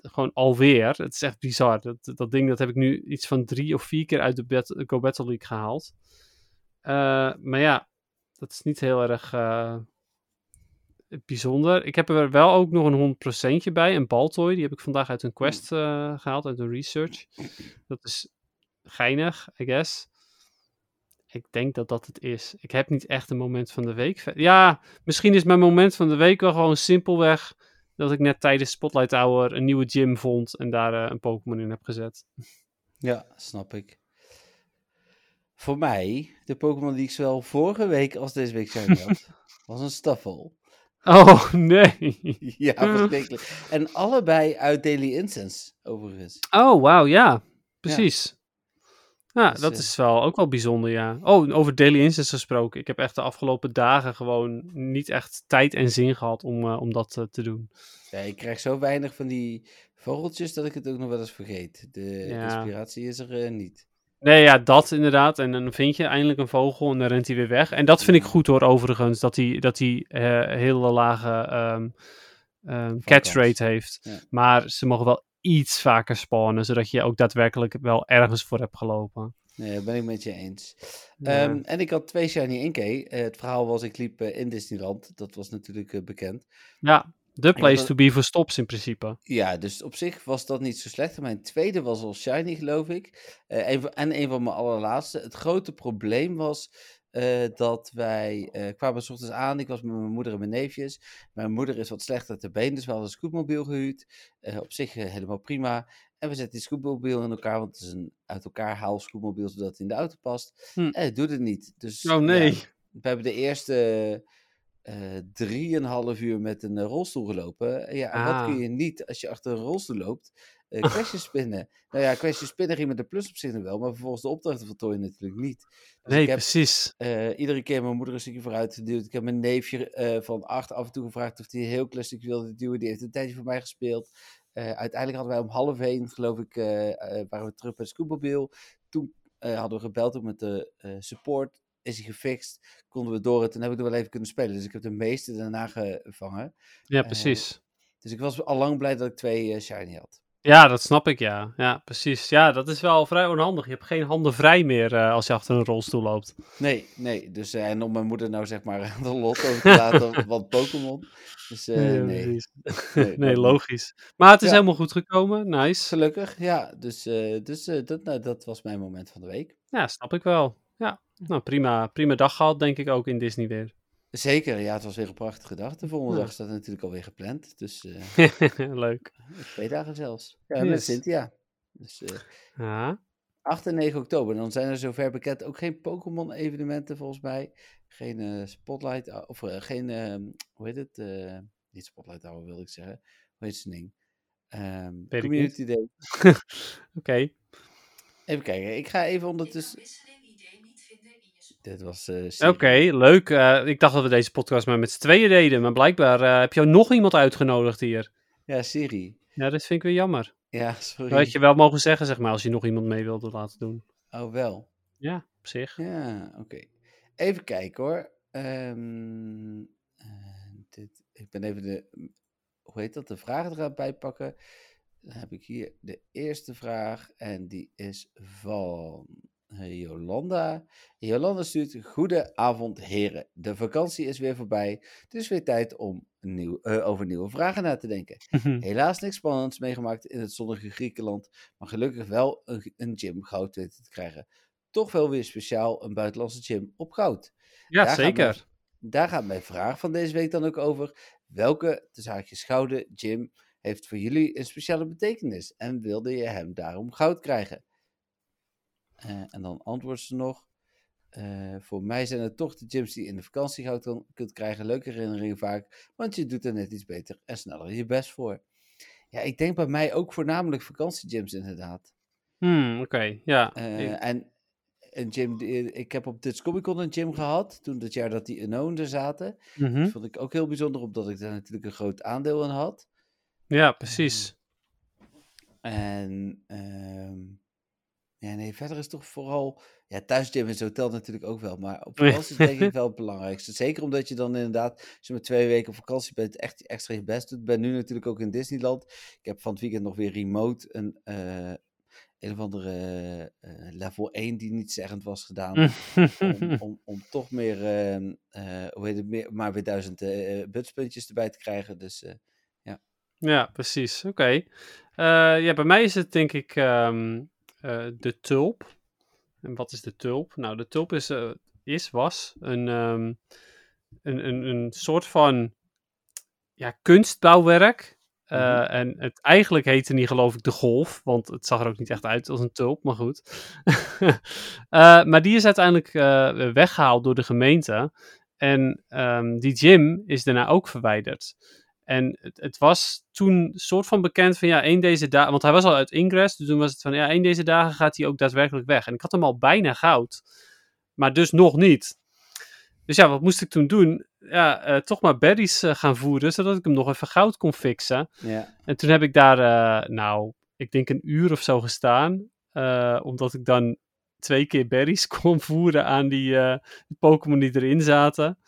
gewoon alweer. Het is echt bizar. Dat, dat ding dat heb ik nu iets van drie of vier keer uit de Go Battle League gehaald. Eh, maar ja, dat is niet heel erg bijzonder. Ik heb er wel ook nog een 100% bij, een Baltoy. Die heb ik vandaag uit een quest eh, gehaald, uit een research. Dat is geinig, I guess. Ik denk dat dat het is. Ik heb niet echt een moment van de week. Ja, misschien is mijn moment van de week wel gewoon simpelweg dat ik net tijdens Spotlight Hour een nieuwe gym vond en daar eh, een Pokémon in heb gezet. ja, snap ik. Voor mij, de Pokémon die ik zowel vorige week als deze week zijn had, was een Staffel. Oh, nee. Ja, verschrikkelijk. En allebei uit Daily Incense, overigens. Oh, wauw, ja. Precies. Ja, Dus, dat eh, is wel ook wel bijzonder, ja. Oh, over Daily Instance gesproken. Ik heb echt de afgelopen dagen gewoon niet echt tijd en zin gehad om, eh, om dat eh, te doen. Ja, ik krijg zo weinig van die vogeltjes dat ik het ook nog wel eens vergeet. De Ja. inspiratie is er niet. Nee, ja, dat inderdaad. En dan vind je eindelijk een vogel en dan rent hij weer weg. En dat vind ik Ja. goed hoor, overigens. Dat hij, dat hij hele lage ehm, catch rate heeft. Ja. Maar ze mogen wel iets vaker spawnen, zodat je ook daadwerkelijk wel ergens voor hebt gelopen. Nee, dat ben ik met je eens. Ja. Ehm, en ik had twee Shiny 1K. Eh, het verhaal was, ik liep eh, in Disneyland. Dat was natuurlijk eh, bekend. Ja, de place to be voor stops in principe. Ja, dus op zich was dat niet zo slecht. Mijn tweede was al Shiny, geloof ik. En een van mijn allerlaatste. Het grote probleem was eh, dat wij eh, kwamen 's ochtends aan. Ik was met mijn moeder en mijn neefjes. Mijn moeder is wat slechter te been, dus we hadden een scootmobiel gehuurd. Eh, op zich helemaal prima. En we zetten die scootmobiel in elkaar, want het is een uit elkaar haal scootmobiel, zodat het in de auto past. Hm. En het doet het niet. Dus, Oh nee. ja, we hebben de eerste drieënhalf uur met een rolstoel gelopen. Ja, en wat Ah. kun je niet als je achter een rolstoel loopt? Uh, spinnen. Nou ja, kwesties spinnen ging met de plus op zich nog wel, maar vervolgens de opdrachten voltooien natuurlijk niet. Dus nee, ik heb precies. eh, iedere keer mijn moeder een stukje vooruit geduwd. Ik heb mijn neefje eh, van acht af en toe gevraagd of hij een heel klein stukje wilde duwen. Die heeft een tijdje voor mij gespeeld. Uiteindelijk hadden wij om half heen, geloof ik, waren we terug bij het scootmobiel. Toen hadden we gebeld ook met de support. Is hij gefixt? Konden we door het? En heb ik er wel even kunnen spelen. Dus ik heb de meeste daarna gevangen. Ja, precies. Dus ik was al lang blij dat ik twee shiny had. Ja, dat snap ik, ja. Ja, precies. Ja, dat is wel vrij onhandig. Je hebt geen handen vrij meer eh, als je achter een rolstoel loopt. Nee, nee. Dus, eh, en om mijn moeder nou zeg maar de lot over te laten, wat Pokémon. Dus eh, nee. Nee, logisch. Maar het is Ja. helemaal goed gekomen. Nice. Gelukkig, ja. Dus, dus dat, nou, dat was mijn moment van de week. Ja, snap ik wel. Ja, nou prima. Prima dag gehad, denk ik ook in Disney weer. Zeker, ja, het was weer een prachtige dag. De volgende Ja. dag staat natuurlijk alweer gepland. Dus eh, Leuk. twee dagen zelfs. Ja, met. Cynthia. Dus eh, Ja. 8 en 9 oktober. Dan zijn er zover bekend ook geen Pokémon-evenementen volgens mij. Geen eh, Spotlight, hou- of geen, ehm, hoe heet het? eh, niet Spotlight Hour wilde ik zeggen. Hoe heet zijn ding? Ehm, ik community Day. Oké. Even kijken, ik ga even ondertussen... Dit was eh Oké, leuk. Eh, ik dacht dat we deze podcast maar met z'n tweeën deden. Maar blijkbaar eh, heb je nog iemand uitgenodigd hier. Ja, Siri. Ja, dat vind ik weer jammer. Ja, sorry. Dat had je wel mogen zeggen, zeg maar, als je nog iemand mee wilde laten doen. Oh, wel. Ja, op zich. Ja, oké. Even kijken hoor. Ehm, eh, dit, ik ben even de, hoe heet dat, de vragen er aan bijpakken. Dan heb ik hier de eerste vraag en die is van Jolanda. Jolanda stuurt, goede avond heren. De vakantie is weer voorbij, dus weer tijd om nieuw, eh, over nieuwe vragen na te denken. Helaas niks spannends meegemaakt in het zonnige Griekenland, maar gelukkig wel een, een gym goud weten te krijgen. Toch wel weer speciaal een buitenlandse gym op goud. Ja, Daar gaat zeker. mijn- Daar gaat mijn vraag van deze week dan ook over. Welke, de zaakjes gouden gym, heeft voor jullie een speciale betekenis en wilde je hem daarom goud krijgen? Eh, en dan antwoordt ze nog. eh, voor mij zijn het toch de gyms die in de vakantie kan, kunt krijgen. Leuke herinneringen vaak, want je doet er net iets beter en sneller je best voor. Ja, ik denk bij mij ook voornamelijk vakantiegyms inderdaad. Hmm, Oké, ja. Ik- en een gym, ik heb op Dutch Comic Con een gym gehad, toen dat jaar dat die Unknown er zaten. mhm. Dat vond ik ook heel bijzonder, omdat ik daar natuurlijk een groot aandeel in had. Ja, precies. En ehm, ja, nee, verder is toch vooral, ja, thuisgym is hotel natuurlijk ook wel, maar op vakantie is denk ik wel het belangrijkste. Zeker omdat je dan inderdaad, als je met twee weken op vakantie bent, echt extra je best doet. Ik ben nu natuurlijk ook in Disneyland. Ik heb van het weekend nog weer remote een, eh, een of andere eh, level 1 die niet zeggend was gedaan. om, om, om toch meer, ehm, eh, hoe heet het, meer, maar weer duizend butspuntjes erbij te krijgen. Dus eh, Ja, precies. Oké. Ja, bij mij is het denk ik ehm, eh, de tulp. En wat is de tulp? Nou, de tulp is, eh, is was een, ehm, een, een, een soort van ja, kunstbouwwerk. Eh, Mhm. En het eigenlijk heette niet geloof ik de golf, want het zag er ook niet echt uit als een tulp, maar goed. Maar die is uiteindelijk eh, weggehaald door de gemeente. En ehm, die gym is daarna ook verwijderd. En het, het was toen soort van bekend van ja, één deze dagen, want hij was al uit Ingress, dus toen was het van ja, één deze dagen gaat hij ook daadwerkelijk weg. En ik had hem al bijna goud, maar dus nog niet. Dus ja, wat moest ik toen doen? Ja, eh, toch maar berries eh, gaan voeren, zodat ik hem nog even goud kon fixen. Ja. En toen heb ik daar, eh, nou, ik denk een uur of zo gestaan. omdat ik dan twee keer berries kon voeren aan die eh, Pokémon die erin zaten.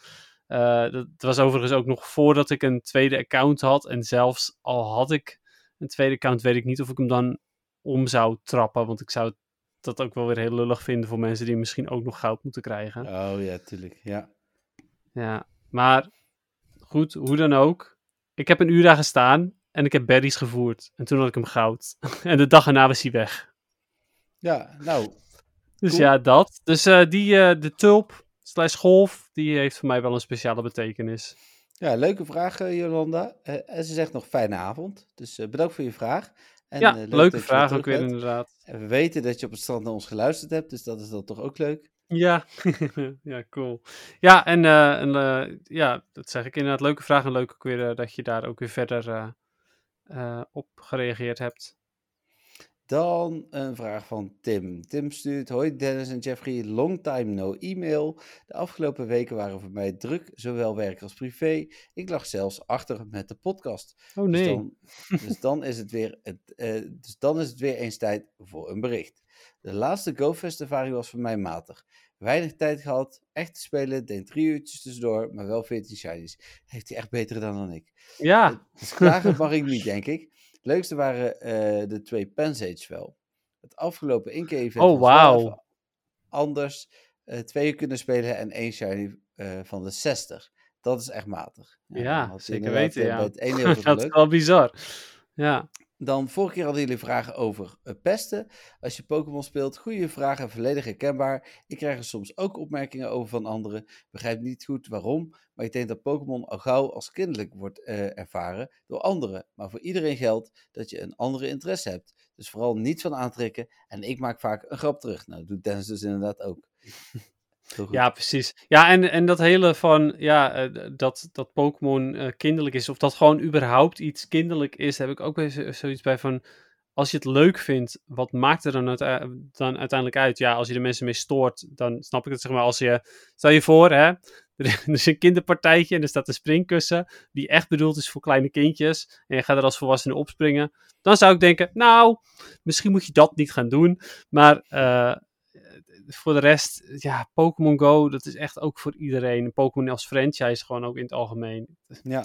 Eh, dat was overigens ook nog voordat ik een tweede account had. En zelfs al had ik een tweede account, weet ik niet of ik hem dan om zou trappen. Want ik zou dat ook wel weer heel lullig vinden voor mensen die misschien ook nog goud moeten krijgen. Oh ja, tuurlijk. Ja. Ja, maar goed, hoe dan ook. Ik heb een uur daar gestaan en ik heb berries gevoerd. En toen had ik hem goud. en de dag erna was hij weg. Ja, nou, Dus Cool. ja, dat. Dus eh, die, eh, de tulp slash golf, die heeft voor mij wel een speciale betekenis. ja, leuke vraag, eh, Jolanda. Eh, en ze zegt nog fijne avond. Dus eh, bedankt voor je vraag. En, ja, leuk leuke vraag ook weer bent. inderdaad. En we weten dat je op het strand naar ons geluisterd hebt, dus dat is dan toch ook leuk. Ja, ja, cool. Ja, en, en ja, dat zeg ik inderdaad. Leuke vraag en leuk ook weer dat je daar ook weer verder op gereageerd hebt. Dan een vraag van Tim. Tim stuurt: Hoi Dennis en Jeffrey, long time no e-mail. De afgelopen weken waren voor mij druk, zowel werk als privé. Ik lag zelfs achter met de podcast. Oh Dus nee. dan, dus, dan is het weer het, eh, dus dan is het weer eens tijd voor een bericht. De laatste GoFest ervaring was voor mij matig. Weinig tijd gehad, echt te spelen, denk drie uurtjes tussendoor, maar wel 14 shinies. Heeft hij echt beter gedaan dan ik. Ja, Dus klagen mag ik niet, denk ik. Het leukste waren eh, de twee Pensage wel. Het afgelopen Inke-event Oh, even anders. Eh, twee kunnen spelen en één shiny eh, van de 60. Dat is echt matig. Ja, zeker weten, ja. Bij het ene heel veel dat is wel bizar. Ja, Dan, vorige keer hadden jullie vragen over eh, pesten. Als je Pokémon speelt, goede vragen, volledig herkenbaar. Ik krijg er soms ook opmerkingen over van anderen. Begrijp niet goed waarom, maar ik denk dat Pokémon al gauw als kinderlijk wordt eh, ervaren door anderen. Maar voor iedereen geldt dat je een andere interesse hebt. Dus vooral niet van aantrekken. En ik maak vaak een grap terug. Nou, dat doet Dennis dus inderdaad ook. Ja precies. Ja, en, en dat hele van, ja, eh, dat, dat Pokémon eh, kinderlijk is, of dat gewoon überhaupt iets kinderlijk is, heb ik ook weer zo- zoiets bij van, als je het leuk vindt, wat maakt er dan, uite- dan uiteindelijk uit? Ja, als je de mensen mee stoort, dan snap ik het, zeg maar, als je, stel je voor, hè, er is een kinderpartijtje en er staat een springkussen, die echt bedoeld is voor kleine kindjes, en je gaat er als volwassene opspringen, dan zou ik denken, nou, misschien moet je dat niet gaan doen, maar... eh, voor de rest, ja, Pokémon Go, dat is echt ook voor iedereen. Pokémon als franchise gewoon ook in het algemeen. Ja,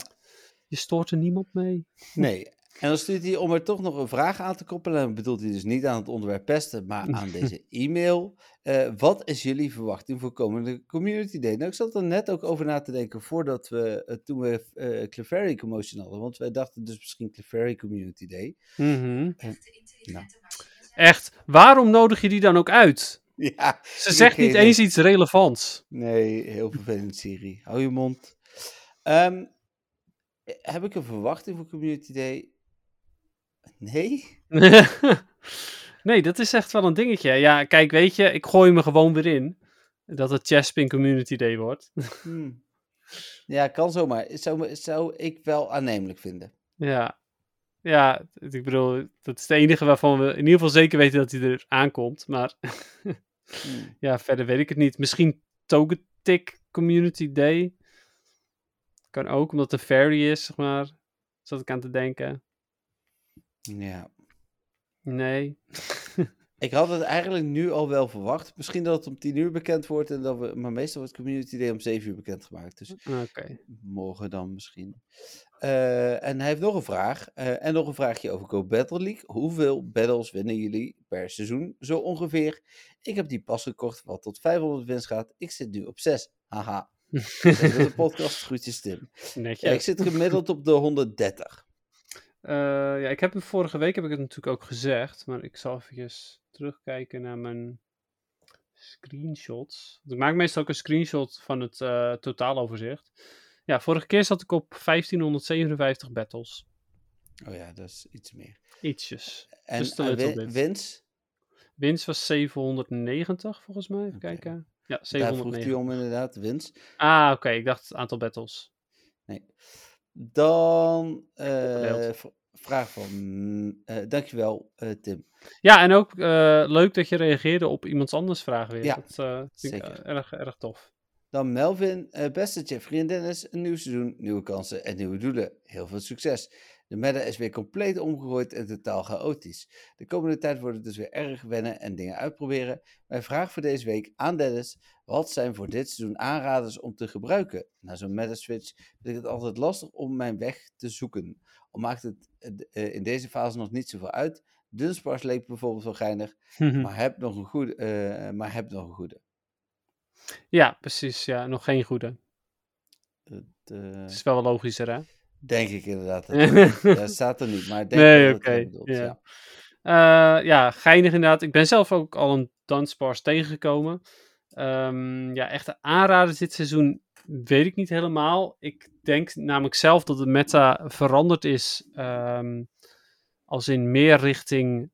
Je stoort er niemand mee. nee. En dan stuurt hij om er toch nog een vraag aan te koppelen. En bedoelt hij dus niet aan het onderwerp pesten, maar aan deze e-mail. Eh, wat is jullie verwachting voor komende Community Day? Nou, ik zat er net ook over na te denken voordat we, eh, toen we eh Clefairy Commotion hadden. Want wij dachten dus misschien Clefairy Community Day. Mhm. Nou. Echt, waarom nodig je die dan ook uit? Ja, Ze zegt niet eens iets relevants. nee, heel vervelend Siri. Hou je mond. Ehm, heb ik een verwachting voor Community Day? Nee? nee, dat is echt wel een dingetje. Ja, kijk, weet je, ik gooi me gewoon weer in. Dat het Chespin Community Day wordt. Hmm. Ja, kan zomaar. Zou, zou ik wel aannemelijk vinden. ja. Ja, ik bedoel, dat is het enige waarvan we in ieder geval zeker weten dat hij er aankomt. Maar Hmm. Ja, verder weet ik het niet. Misschien Togetic Community Day. Kan ook, omdat het een fairy is, zeg maar. Zat ik aan te denken. Ja. Nee. Ik had het eigenlijk nu al wel verwacht. Misschien dat het om 10 uur bekend wordt. En dat we, maar meestal wordt Community Day om 7 uur bekendgemaakt. Dus morgen dan misschien. Eh, en hij heeft nog een vraag. eh, en nog een vraagje over Go Battle League. Hoeveel battles winnen jullie per seizoen? Zo ongeveer. Ik heb die pas gekocht wat tot 500 wins gaat. Ik zit nu op 6. Haha. De podcast. Groetjes Tim. Netjes. Ja, ik zit gemiddeld op de 130. Eh, ja, ik heb vorige week heb ik het natuurlijk ook gezegd. Maar ik zal even terugkijken naar mijn screenshots. Want Ik maak meestal ook een screenshot van het eh, totaaloverzicht. Ja, vorige keer zat ik op 1557 battles. Oh ja, dat is iets meer. Ietsjes. En win- bit. wins? Winst was 790 volgens mij. Even kijken. Ja, Daar vroeg 790. om inderdaad, wins. Ah, oké. Ik dacht het aantal battles. Nee. Dan eh, v- vraag van, eh, dankjewel eh, Tim. Ja, en ook eh, leuk dat je reageerde op iemands anders vraag weer. Ja, dat eh, vind ik erg, erg tof. Dan Melvin, eh, beste Jeffrey en Dennis, een nieuw seizoen, nieuwe kansen en nieuwe doelen. Heel veel succes. De meta is weer compleet omgegooid en totaal chaotisch. De komende tijd wordt het dus weer erg wennen en dingen uitproberen. Mijn vraag voor deze week aan Dennis, wat zijn voor dit seizoen aanraders om te gebruiken? Na zo'n meta switch vind ik het altijd lastig om mijn weg te zoeken. Al maakt het eh, in deze fase nog niet zoveel uit. Dunsparce leek bijvoorbeeld wel geinig, maar heb nog een goede. eh, maar heb nog een goede. ja, precies. Ja, nog geen goede. Het, eh, Het is wel logischer, hè? Denk ik inderdaad. Dat het staat er niet, maar ik denk Nee, dat ja. ja. Eh, ja, geinig inderdaad. Ik ben zelf ook al een danspars tegengekomen. Ehm, ja, echte aanraders dit seizoen weet ik niet helemaal. Ik denk namelijk zelf dat de meta veranderd is. ehm, als in meer richting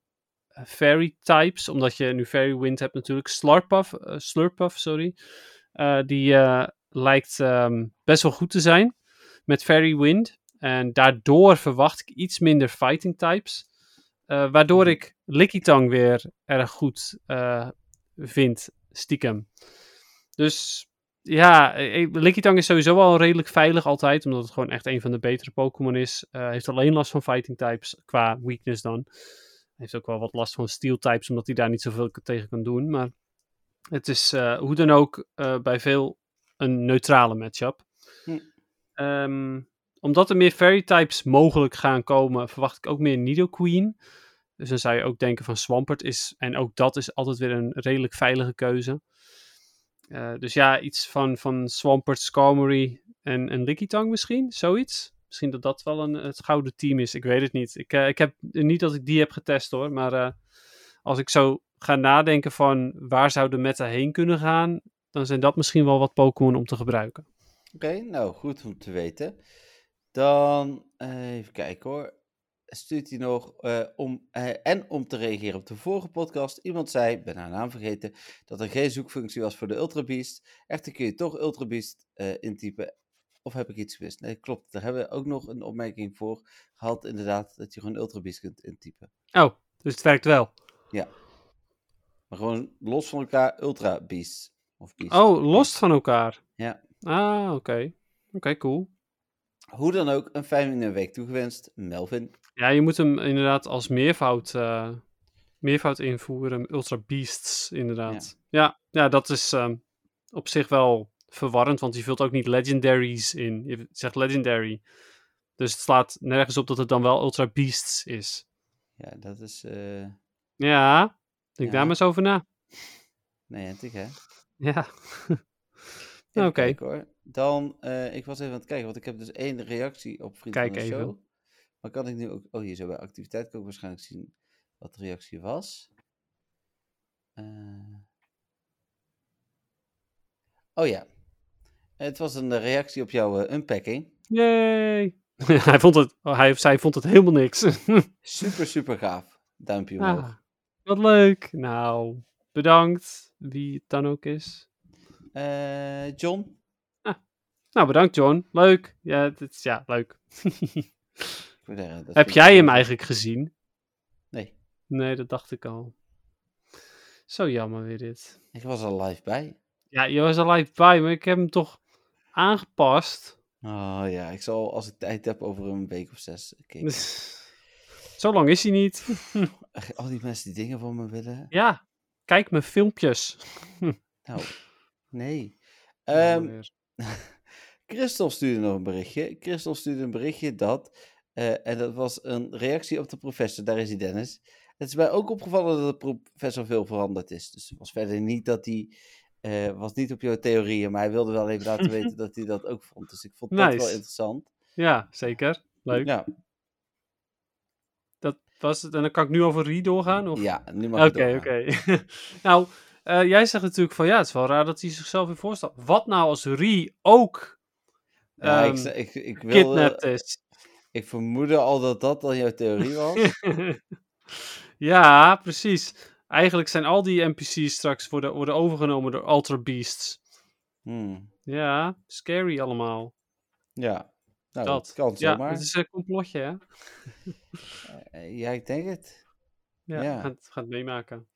eh, fairy types. Omdat je nu fairy wind hebt natuurlijk. Slurpuff, Slurpuff sorry. Die lijkt ehm, best wel goed te zijn met fairy wind. En daardoor verwacht ik iets minder fighting types. Eh, waardoor ik Lickitung weer erg goed eh, vind, stiekem. Dus ja, eh, Lickitung is sowieso wel redelijk veilig altijd, omdat het gewoon echt een van de betere Pokémon is. Eh heeft alleen last van fighting types, qua weakness dan. Heeft ook wel wat last van steel types, omdat hij daar niet zoveel tegen kan doen. Maar het is hoe dan ook bij veel een neutrale matchup. Hm. Ehm, omdat er meer fairy types mogelijk gaan komen, verwacht ik ook meer Nidoqueen. Dus dan zou je ook denken van Swampert is, en ook dat is altijd weer een redelijk veilige keuze. Eh, dus ja, iets van, van Swampert, Skarmory en, en Lickitung misschien, zoiets. Misschien dat dat wel een, het gouden team is, ik weet het niet. Ik, eh, ik heb niet dat ik die heb getest hoor, maar eh, als ik zo ga nadenken van waar zou de meta heen kunnen gaan, dan zijn dat misschien wel wat Pokémon om te gebruiken. Oké, nou goed om te weten. Dan eh, even kijken hoor. Stuurt hij nog eh, om eh, en om te reageren op de vorige podcast. Iemand zei, ben haar naam vergeten, dat er geen zoekfunctie was voor de Ultra Beast. Echter kun je toch Ultra Beast intypen. Of heb ik iets gemist? Nee, klopt. Daar hebben we ook nog een opmerking voor gehad, inderdaad, dat je gewoon Ultra Beast kunt intypen. Oh, dus het werkt wel. Maar gewoon los van elkaar Ultra Beast. Of Beast. Oh, los van elkaar. Ja. Ah, oké. Oké, cool. Hoe dan ook, een fijne week toegewenst, Melvin. Ja, je moet hem inderdaad als meervoud, eh, meervoud invoeren. Ultra Beasts, inderdaad. Ja, ja, dat is ehm, op zich wel verwarrend, want je vult ook niet legendaries in. Je zegt legendary. Dus het slaat nergens op dat het dan wel Ultra Beasts is. Ja, dat is... eh Ja, denk Ja. daar maar eens over na. Nee, hentig hè? Ja. Oké. hoor. Dan, eh, ik was even aan het kijken, want ik heb dus één reactie op Vriend Kijk van de even. Show. Maar kan ik nu ook... Oh, hier zo bij activiteit kan ik waarschijnlijk zien wat de reactie was. Eh. Oh ja. Het was een reactie op jouw eh, unpacking. Yay! hij, vond het, hij of zij vond het helemaal niks. Super, super gaaf. Duimpje omhoog. ah, wat leuk. Nou, bedankt. Wie het dan ook is. John? Nou, bedankt John. Leuk. Ja, dit is, ja leuk. Heb jij hem eigenlijk gezien? Nee, Nee, dat dacht ik al. Zo jammer weer dit. ik was er live bij. Ja, je was er live bij, maar ik heb hem toch aangepast. Oh ja, ik zal als ik tijd heb over een week of zes kijken. Zo lang is hij niet. Al die mensen die dingen van me willen. Ja, kijk mijn filmpjes. Nou, nee. Weer. Christel stuurde nog een berichtje. Christel stuurde een berichtje dat, eh, en dat was een reactie op de professor, daar is hij Dennis. Het is mij ook opgevallen dat de professor veel veranderd is. Dus het was verder niet dat hij, eh, was niet op jouw theorieën, maar hij wilde wel even laten weten dat hij dat ook vond. Dus ik vond dat wel interessant. Ja, zeker. Leuk. Ja, Dat was het. En dan kan ik nu over Rie doorgaan? Of? ja nu mag Oké, je oké. doorgaan. nou, eh, jij zegt natuurlijk van ja, het is wel raar dat hij zichzelf weer voorstelt. Wat nou als Rie ook Ja, ik, ehm, ik, ik, wilde, kidnapped is? ik vermoedde al dat dat dan jouw theorie was. ja, precies. Eigenlijk zijn al die NPC's straks worden, worden overgenomen door Ultra Beasts. Hmm, Ja, scary allemaal. ja. Nou, dat. dat kan Ja, zomaar. het is een complotje, hè? Eh, ja, ik denk het. Ja, Ja. Het meemaken.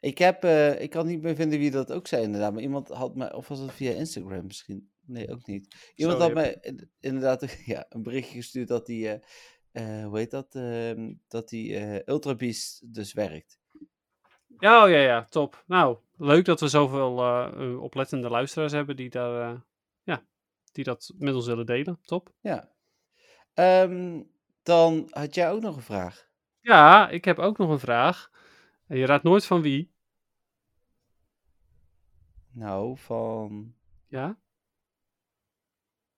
Ik heb, eh, ik kan niet meer vinden wie dat ook zei inderdaad, maar iemand had mij, of was het via Instagram misschien? Nee, ook niet. Iemand had mij in- inderdaad ja, een berichtje gestuurd dat die, eh, hoe heet dat, Ehm, dat die Ultra Beast dus werkt. Ja, oh, ja, ja, top. Nou, leuk dat we zoveel oplettende luisteraars hebben die, daar, ja, die dat met ons willen delen. Top. Ja. Ehm, dan had jij ook nog een vraag. Ja, ik heb ook nog een vraag. Je raadt nooit van wie. Nou, van, Ja?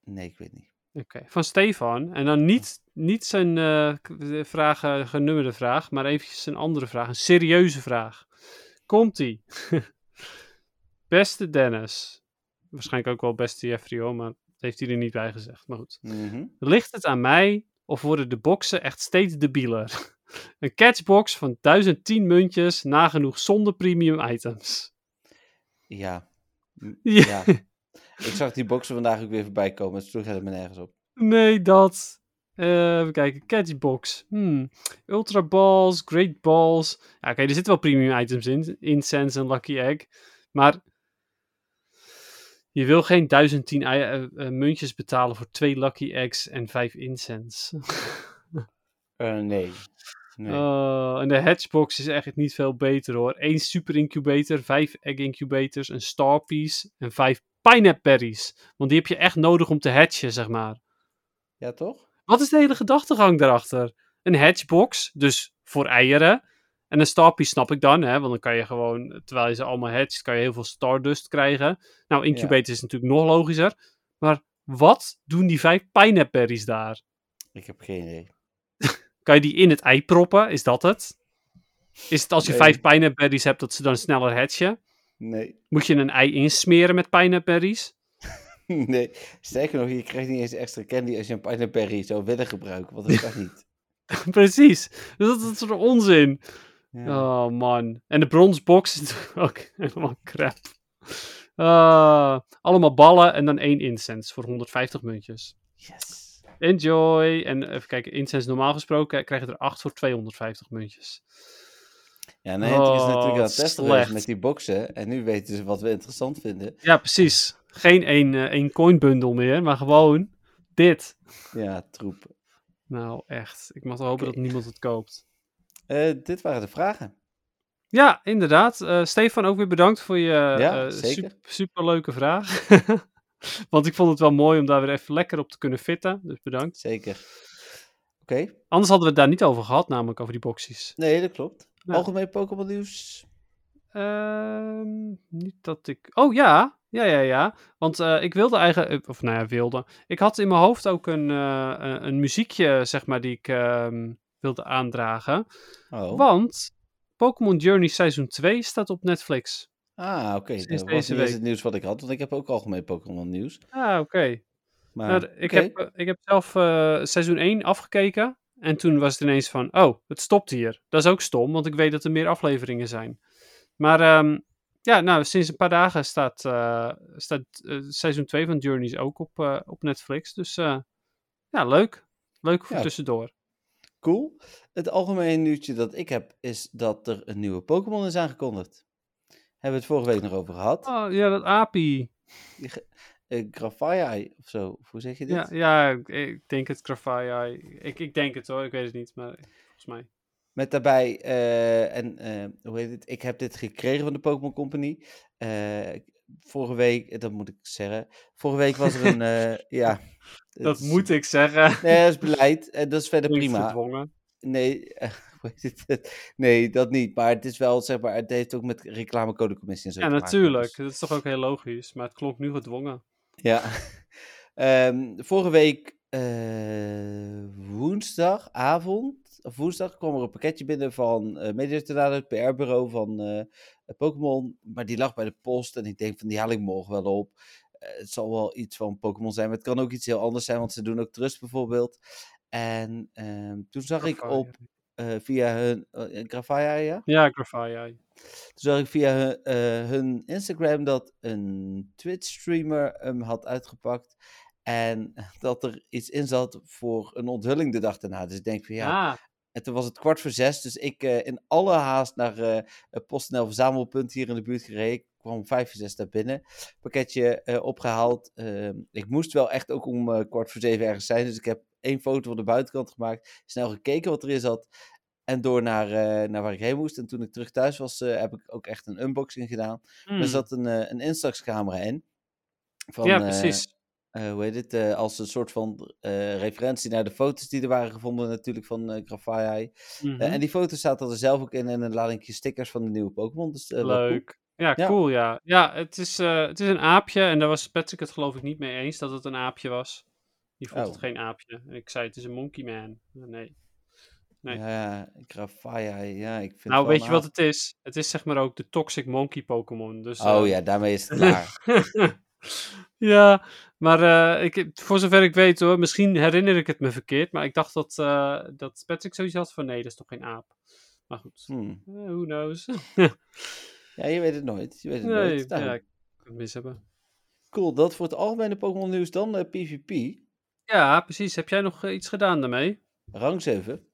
Nee, ik weet niet. Oké, van Stefan. En dan niet, niet zijn de vraag, eh, genummerde vraag, maar eventjes een andere vraag. Een serieuze vraag. Komt-ie. beste Dennis. Waarschijnlijk ook wel beste Jeffrey hoor, maar dat heeft hij er niet bij gezegd. Maar goed. Mhm. Ligt het aan mij of worden de boxen echt steeds debieler? een catchbox van 1010 muntjes, nagenoeg zonder premium items. Ja. ja. Ik zag die boxen vandaag ook weer voorbij komen, het sloeg helemaal nergens op. Nee, dat. Eh, even kijken. Catchbox. Hmm. Ultra Balls, Great Balls. Ja, oké, er zitten wel premium items in. Incense en Lucky Egg. Maar je wil geen 1010 ei- eh, eh, muntjes betalen voor twee Lucky Eggs en vijf Incense. Nee. nee. En de Hatchbox is echt niet veel beter hoor. Eén Super Incubator, vijf Egg Incubators, een Star Piece en vijf Pineapple Berries. Want die heb je echt nodig om te hatchen, zeg maar. Ja, toch? Wat is de hele gedachtegang daarachter? Een hatchbox, dus voor eieren. En een starpiece snap ik dan, hè, want dan kan je gewoon, terwijl je ze allemaal hatcht, kan je heel veel stardust krijgen. Nou, incubator is natuurlijk nog logischer. Maar wat doen die vijf pineapple berries daar? Ik heb geen idee. Kan je die in het ei proppen? Is dat het? Is het als je Nee. vijf pineapple berries hebt, dat ze dan sneller hatchen? Nee. Moet je een ei insmeren met pineapple berries? Nee. Sterker nog, je krijgt niet eens extra candy als je een pineapple berry zou willen gebruiken, want dat kan niet. Precies. Dus dat, dat is een onzin. Ja. Oh man. En de bronsbox is ook helemaal crap. Ah, allemaal ballen en dan één incense voor 150 muntjes. Yes. Enjoy. En even kijken, incense normaal gesproken krijg je er 8 voor 250 muntjes. Ja, nee, het is Oh, natuurlijk aan het testen geweest met die boxen. En nu weten ze wat we interessant vinden. Ja, precies. Geen één, eh, één coin bundle meer, maar gewoon dit. Ja, troep. Nou, echt. Ik mag wel hopen dat niemand het koopt. Eh, dit waren de vragen. Ja, inderdaad. Eh, Stefan, ook weer bedankt voor je Ja, eh, zeker. sup- superleuke vraag. Want ik vond het wel mooi om daar weer even lekker op te kunnen fitten. Dus bedankt. Zeker. Oké. Anders hadden we het daar niet over gehad, namelijk over die boxies. Nee, dat klopt. Ja. Algemeen Pokémon nieuws. Ehm, niet dat ik... Oh ja, ja, ja, ja. Want eh, ik wilde eigenlijk... Of nou ja, wilde. Ik had in mijn hoofd ook een, eh, een, een muziekje, zeg maar, die ik ehm, wilde aandragen. Oh. Want Pokémon Journey Seizoen 2 staat op Netflix. Ah, oké. Dat was niet het nieuws wat ik had, want ik heb ook algemeen Pokémon nieuws. Ah, oké. Maar, Nou, ik, heb, eh, ik heb zelf seizoen 1 afgekeken. En toen was het ineens van, oh, het stopt hier. Dat is ook stom, want ik weet dat er meer afleveringen zijn. Maar ehm, ja, nou, sinds een paar dagen staat, eh, staat eh, seizoen 2 van Journeys ook op, eh, op Netflix. Dus ja, leuk. Leuk voor Ja. tussendoor. Cool. Het algemene nieuwtje dat ik heb, is dat er een nieuwe Pokémon is aangekondigd. Hebben we het vorige week nog over gehad. Oh, ja, dat API. Uh, of zo. Of hoe zeg je dit? Ja, ja, ik, ik denk het Grafai. Ik, ik denk het hoor, ik weet het niet, maar volgens mij. Met daarbij, eh, en eh, hoe heet het? Ik heb dit gekregen van de Pokémon Company. Vorige week, dat moet ik zeggen. Vorige week was er een, ja. Dat is- moet ik zeggen. Nee, dat is beleid. En dat is verder Klinkt prima. verdwongen. Nee, hoe heet het? nee, dat niet. Maar het is wel, zeg maar, het heeft ook met reclamecodecommissie en zo Ja, maken, natuurlijk. dus- Dat is toch ook heel logisch. Maar het klonk nu gedwongen. Ja. Ehm, vorige week eh, woensdagavond, of woensdag, kwam er een pakketje binnen van Tornado, het PR-bureau van eh, Pokémon. Maar die lag bij de post en ik denk van die haal ik morgen wel op. Het zal wel iets van Pokémon zijn, maar het kan ook iets heel anders zijn, want ze doen ook Trust bijvoorbeeld. En ehm, toen zag ik op via hun, uh, Grafaya, ja? Ja, Grafai. Toen zag ik via hun, eh, hun Instagram dat een Twitch-streamer hem had uitgepakt. En dat er iets in zat voor een onthulling de dag daarna. Dus ik denk van ja, Ah, en toen was het kwart voor zes, dus ik eh, in alle haast naar eh het PostNL verzamelpunt hier in de buurt gereden. Ik kwam vijf voor zes daar binnen, pakketje eh, opgehaald. Ehm, ik moest wel echt ook om eh, kwart voor zeven ergens zijn, dus ik heb één foto van de buitenkant gemaakt, snel gekeken wat erin zat en door naar, eh, naar waar ik heen moest. En toen ik terug thuis was, eh, heb ik ook echt een unboxing gedaan. hmm. Er zat een, eh, een Instax-camera in. Van, ja, precies. hoe heet het? als een soort van referentie naar de foto's die er waren gevonden, natuurlijk van eh Grafai. Mhm. En die foto's zaten er zelf ook in en een ladingje stickers van de nieuwe Pokémon. Dus. Leuk. Ja, Ja. cool, ja. Ja, het is, het is een aapje en daar was Patrick het geloof ik niet mee eens dat het een aapje was. Die vond Oh. het geen aapje. En ik zei het is een Monkey Man. Nee. Nee. Ja, ja, ik vind Nou, weet je wat het is? Het is zeg maar ook de Toxic Monkey Pokémon. Dus, Oh eh, ja, daarmee is het klaar. ja, maar eh, ik, voor zover ik weet hoor, misschien herinner ik het me verkeerd, maar ik dacht dat, eh, dat Patrick zoiets had van nee, dat is toch geen aap. Maar goed, Hmm. who knows. Ja, je weet het nooit. Je weet het nee, nooit. Nou, ja, ik kan het mis hebben. Cool, dat voor het algemene Pokémon nieuws dan. PvP, Ja, precies. Heb jij nog eh, iets gedaan daarmee? rang 7.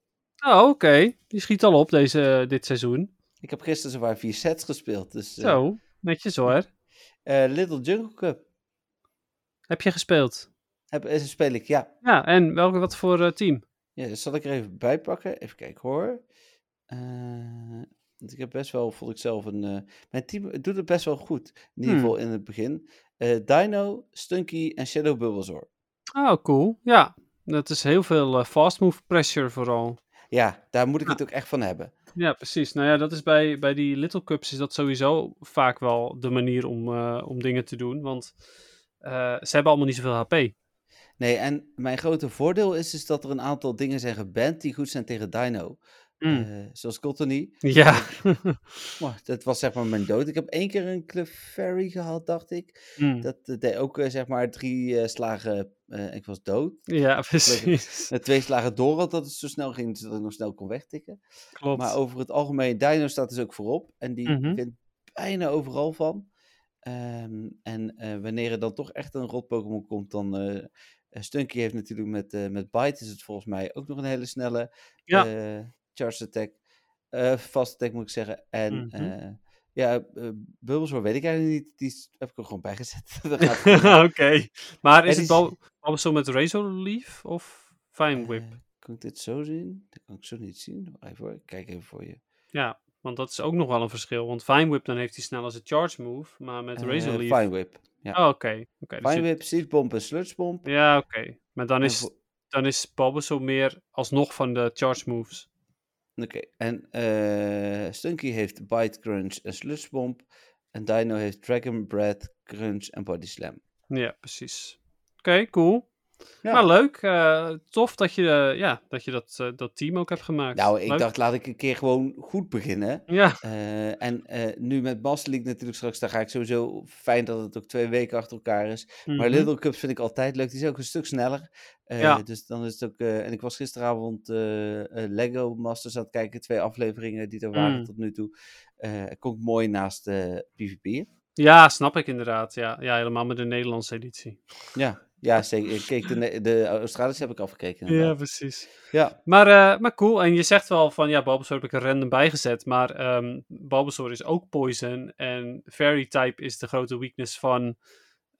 Oh, oké. Die schiet al op deze, dit seizoen. Ik heb gisteren zowaar vier sets gespeeld. Dus, eh, Zo, netjes hoor. eh, Little Jungle Cup Heb je gespeeld? heb, eh, speel ik, ja. Ja, en welke, wat voor eh, team? Ja, dat zal ik er even bij pakken. Even kijken hoor. Eh, want ik heb best wel, vond ik zelf een. eh, mijn team doet het best wel goed. In ieder Hmm. geval in het begin. Eh, Dino, Stunky en Shadow Bulbasaur. Oh, cool. Ja, dat is heel veel eh, fast move pressure vooral. Ja, daar moet ik Ja. het ook echt van hebben. Ja, precies. Nou ja, dat is bij, bij die Little Cups is dat sowieso vaak wel de manier om, eh, om dingen te doen. Want eh, ze hebben allemaal niet zoveel HP. Nee, en mijn grote voordeel is, is dat er een aantal dingen zijn geband die goed zijn tegen Dino. Mm. Eh, zoals Cottony. ja. Maar dat was zeg maar mijn dood. Ik heb één keer een Clefairy gehad, dacht ik. Mm. Dat eh, deed ook eh, zeg maar drie slagen. ik was dood. Ja, precies. Met twee slagen door had dat het zo snel ging, zodat ik nog snel kon wegtikken. Klopt. Maar over het algemeen, Dino staat dus ook voorop. En die Mhm. vindt bijna overal van. Ehm, en wanneer er dan toch echt een rot Pokémon komt, dan... Stunky heeft natuurlijk met, eh, met Bite, is het volgens mij ook nog een hele snelle Ja. Eh, charge attack. Eh fast attack moet ik zeggen. En Mhm. eh, ja, uh, Bulbasaur weet ik eigenlijk niet. Die heb ik er gewoon bij gezet. Oké. Maar is het Bul- Bulbasaur met Razor Leaf of Fine Whip? Eh, kan ik dit zo zien? Dat kan ik zo niet zien. Even hoor, ik kijk even voor je. Ja, want dat is ook nog wel een verschil. Want Fine Whip, dan heeft hij snel als een charge move. Maar met Razor Eh, Leaf... Fine Whip. Ja. Oh, oké. oké. dus Fine Whip, Seed Bomb en Sludge Bomb. Ja, oké. Maar dan is, dan is Bulbasaur meer alsnog van de charge moves. Oké, en eh, Stunky heeft Bite, Crunch en Sludge Bomb. En Dino heeft Dragon Breath, Crunch en Body Slam. Ja, precies. Oké, cool. Ja. Nou, leuk. eh, tof dat je, eh, ja, dat, je dat, eh, dat team ook hebt gemaakt. Nou, ik Leuk. dacht, laat ik een keer gewoon goed beginnen. Ja, en nu met Master League natuurlijk straks, daar ga ik sowieso fijn dat het ook twee weken achter elkaar is. Maar mhm. Little Cups vind ik altijd leuk. Die is ook een stuk sneller. Ja. Dus dan is het ook. en ik was gisteravond Lego Masters aan het kijken. Twee afleveringen die er waren Mm. tot nu toe. Eh komt mooi naast PvP. ja, snap ik inderdaad. Ja, ja, helemaal met de Nederlandse editie. Ja, ja zeker. Ik keek de, de Australische heb ik afgekeken. Ja, precies. Ja. Maar, eh, maar cool. En je zegt wel van, ja, Bulbasaur heb ik er random bijgezet. Maar Bulbasaur is ook poison. En Fairy type is de grote weakness van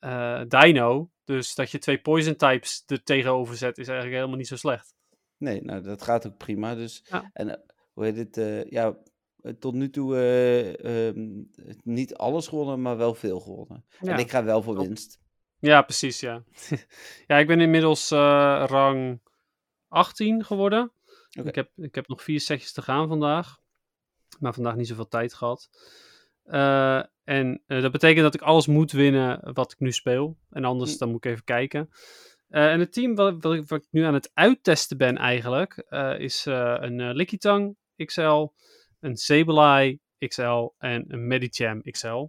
eh, Dino. Dus dat je twee poison types er tegenover zet, is eigenlijk helemaal niet zo slecht. Nee, nou dat gaat ook prima. Dus. Ja. En eh, hoe heet het? ja, tot nu toe eh, ehm, niet alles gewonnen, maar wel veel gewonnen. Ja. En ik ga wel voor winst. Ja, precies, ja. ja, ik ben inmiddels eh, rang 18 geworden. Ik, heb, ik heb nog vier setjes te gaan vandaag. Maar vandaag niet zoveel tijd gehad. Eh, en eh, dat betekent dat ik alles moet winnen wat ik nu speel. En anders Hm. dan moet ik even kijken. En het team wat, wat, ik, wat ik nu aan het uittesten ben eigenlijk... is een Lickitung XL, een Sableye XL en een Medicham XL.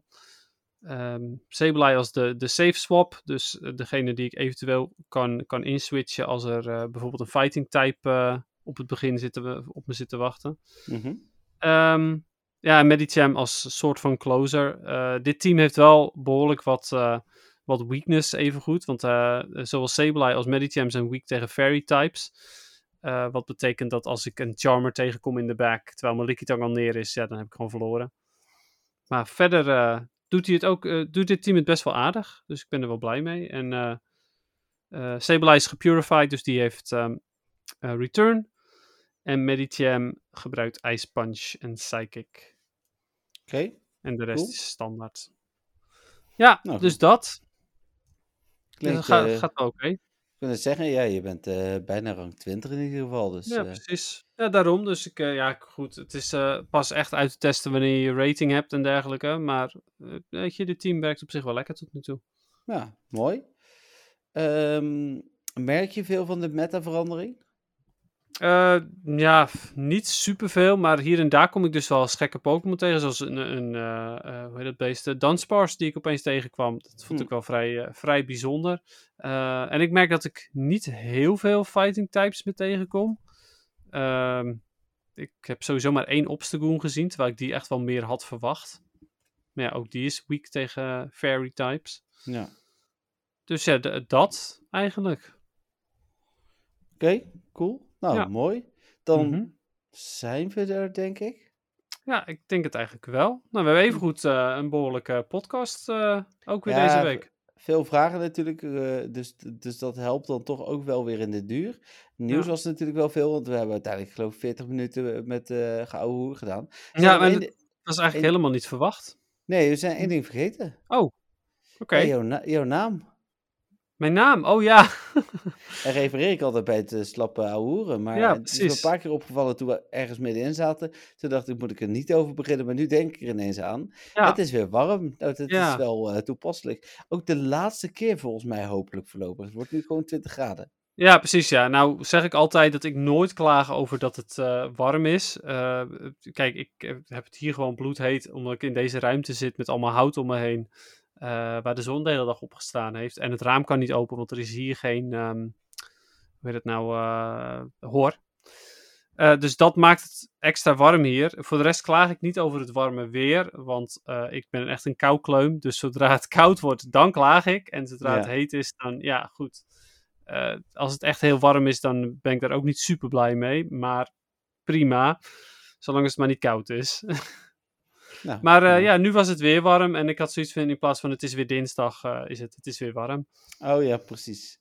Ehm Sableye als de, de safe swap. Dus eh, degene die ik eventueel kan, kan inswitchen als er eh, bijvoorbeeld een fighting type eh, op het begin zit te- op me zit te wachten. Mhm. Ehm, ja, en Medicham als soort van closer. Dit team heeft wel behoorlijk wat, eh, wat weakness even goed. Want uh, zowel Sableye als Medicham zijn weak tegen fairy types. Uh, wat betekent dat als ik een Charmer tegenkom in de back, terwijl mijn Lickitung al neer is, ja, dan heb ik gewoon verloren. Maar verder uh, doet, hij het ook, doet dit team het best wel aardig. Dus ik ben er wel blij mee. En uh, Sableye is gepurified, dus die heeft um, return. En Medicham gebruikt Ice Punch en Psychic. Oké. Okay. En de rest cool. is standaard. Ja, nou, dus dat. Klinkt, gaat, gaat oké. Okay. Wil zeggen, ja, je bent uh, bijna rang 20 in ieder geval. Dus, ja, uh... precies. Ja, daarom. Dus ik, ja, goed. Het is pas echt uit te testen wanneer je rating hebt en dergelijke. Maar weet je, de team werkt op zich wel lekker tot nu toe. Ja, mooi. Um, merk je veel van de meta-verandering? Uh, ja, niet superveel, maar hier en daar kom ik dus wel eens gekke Pokémon tegen. Zoals een, een uh, uh, hoe heet dat beest? Danspars die ik opeens tegenkwam. Dat vond hm. ik wel vrij, vrij bijzonder. en ik merk dat ik niet heel veel fighting types meer tegenkom. Ehm, ik heb sowieso maar één Obstagoon gezien, terwijl ik die echt wel meer had verwacht. Maar ja, ook die is weak tegen fairy types. Ja. Dus ja, dat eigenlijk. Oké, okay, cool. Nou, ja. mooi. Dan mm -hmm. zijn we er, denk ik. Ja, ik denk het eigenlijk wel. Nou, we hebben even goed uh, een behoorlijke podcast uh, ook weer ja, deze week. Veel vragen natuurlijk, uh, dus, dus dat helpt dan toch ook wel weer in de duur. Nieuws ja. was natuurlijk wel veel, want we hebben uiteindelijk geloof ik 40 minuten met uh, hoer gedaan. Ja, maar dat was eigenlijk helemaal niet verwacht. Nee, we zijn één ding vergeten. Oh, oké. Okay. Ja, jouw, na jouw naam. Mijn naam, oh ja. en refereer ik altijd bij het uh, slappe ouwehoeren. Maar ja, het is me een paar keer opgevallen toen we ergens middenin zaten. Toen dacht ik, moet ik er niet over beginnen. Maar nu denk ik er ineens aan. Ja. Het is weer warm. Nou, het ja. is wel uh, toepasselijk. Ook de laatste keer volgens mij hopelijk voorlopig. Het wordt nu gewoon 20 graden. Ja, precies. Ja. Nou zeg ik altijd dat ik nooit klaag over dat het uh, warm is. kijk, ik heb het hier gewoon bloedheet omdat ik in deze ruimte zit met allemaal hout om me heen. Uh, waar de zon de hele dag op gestaan heeft. En het raam kan niet open, want er is hier geen, um, hoe heet het nou, uh, hoor. Uh, dus dat maakt het extra warm hier. Voor de rest klaag ik niet over het warme weer, want ik ben echt een koukleum. Dus zodra het koud wordt, dan klaag ik. En zodra ja. het heet is, dan ja, goed. als het echt heel warm is, dan ben ik daar ook niet super blij mee. Maar prima, zolang het maar niet koud is. Nou, maar uh, ja, nu was het weer warm en ik had zoiets van in plaats van het is weer dinsdag, uh, is het, het is weer warm. Oh ja, precies.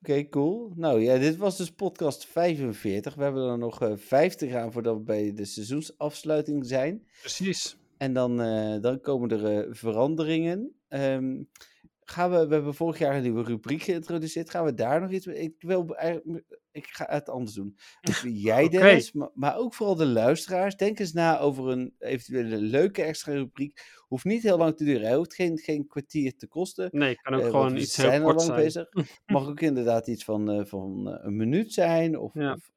Oké, okay, cool. Nou ja, dit was dus podcast 45. We hebben er nog uh, 50 aan voordat we bij de seizoensafsluiting zijn. Precies. En dan, dan komen er veranderingen. Um, gaan we, we hebben vorig jaar een nieuwe rubriek geïntroduceerd. Gaan we daar nog iets mee? Ik wil ik ga het anders doen. Dus jij Dennis, okay. maar, maar, ook vooral de luisteraars. Denk eens na over een eventuele leuke extra rubriek. Hoeft niet heel lang te duren. Hij hoeft geen, geen kwartier te kosten. Nee, kan ook uh, gewoon iets heel kort zijn. Bezig. Mag ook inderdaad iets van, uh, van uh, een minuut zijn. Of, ja. of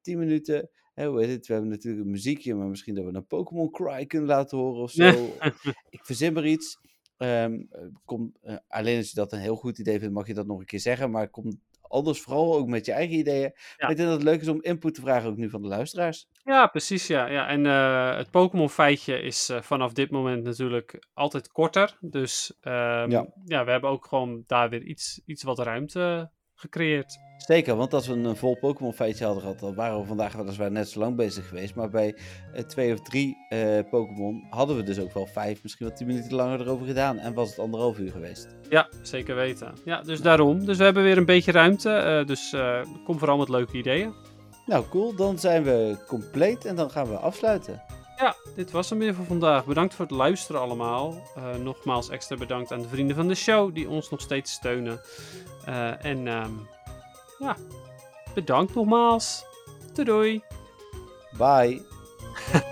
tien minuten. Hè, hoe heet het? We hebben natuurlijk een muziekje. Maar misschien dat we een Pokémon Cry kunnen laten horen of zo. ik verzin maar iets. Um, kom, uh, alleen als je dat een heel goed idee vindt, mag je dat nog een keer zeggen. Maar kom anders vooral ook met je eigen ideeën. Ja. ik denk dat het leuk is om input te vragen, ook nu van de luisteraars. Ja, precies. Ja. Ja. En uh, het Pokémon feitje is uh, vanaf dit moment natuurlijk altijd korter. Dus um, ja. ja, we hebben ook gewoon daar weer iets, iets wat ruimte gecreëerd. Zeker, want als we een vol Pokémon feitje hadden gehad, dan waren we vandaag weliswaar net zo lang bezig geweest. Maar bij uh, twee of drie uh, Pokémon hadden we dus ook wel vijf, misschien wel tien minuten langer erover gedaan. En was het anderhalf uur geweest. Ja, zeker weten. Ja, dus daarom. Dus we hebben weer een beetje ruimte. Uh, dus kom vooral met leuke ideeën. Nou, cool. Dan zijn we compleet en dan gaan we afsluiten. Ja, dit was hem weer voor vandaag. Bedankt voor het luisteren allemaal. Nogmaals extra bedankt aan de vrienden van de show die ons nog steeds steunen. Uh, en um, ja, bedankt nogmaals. Doei doei. Bye.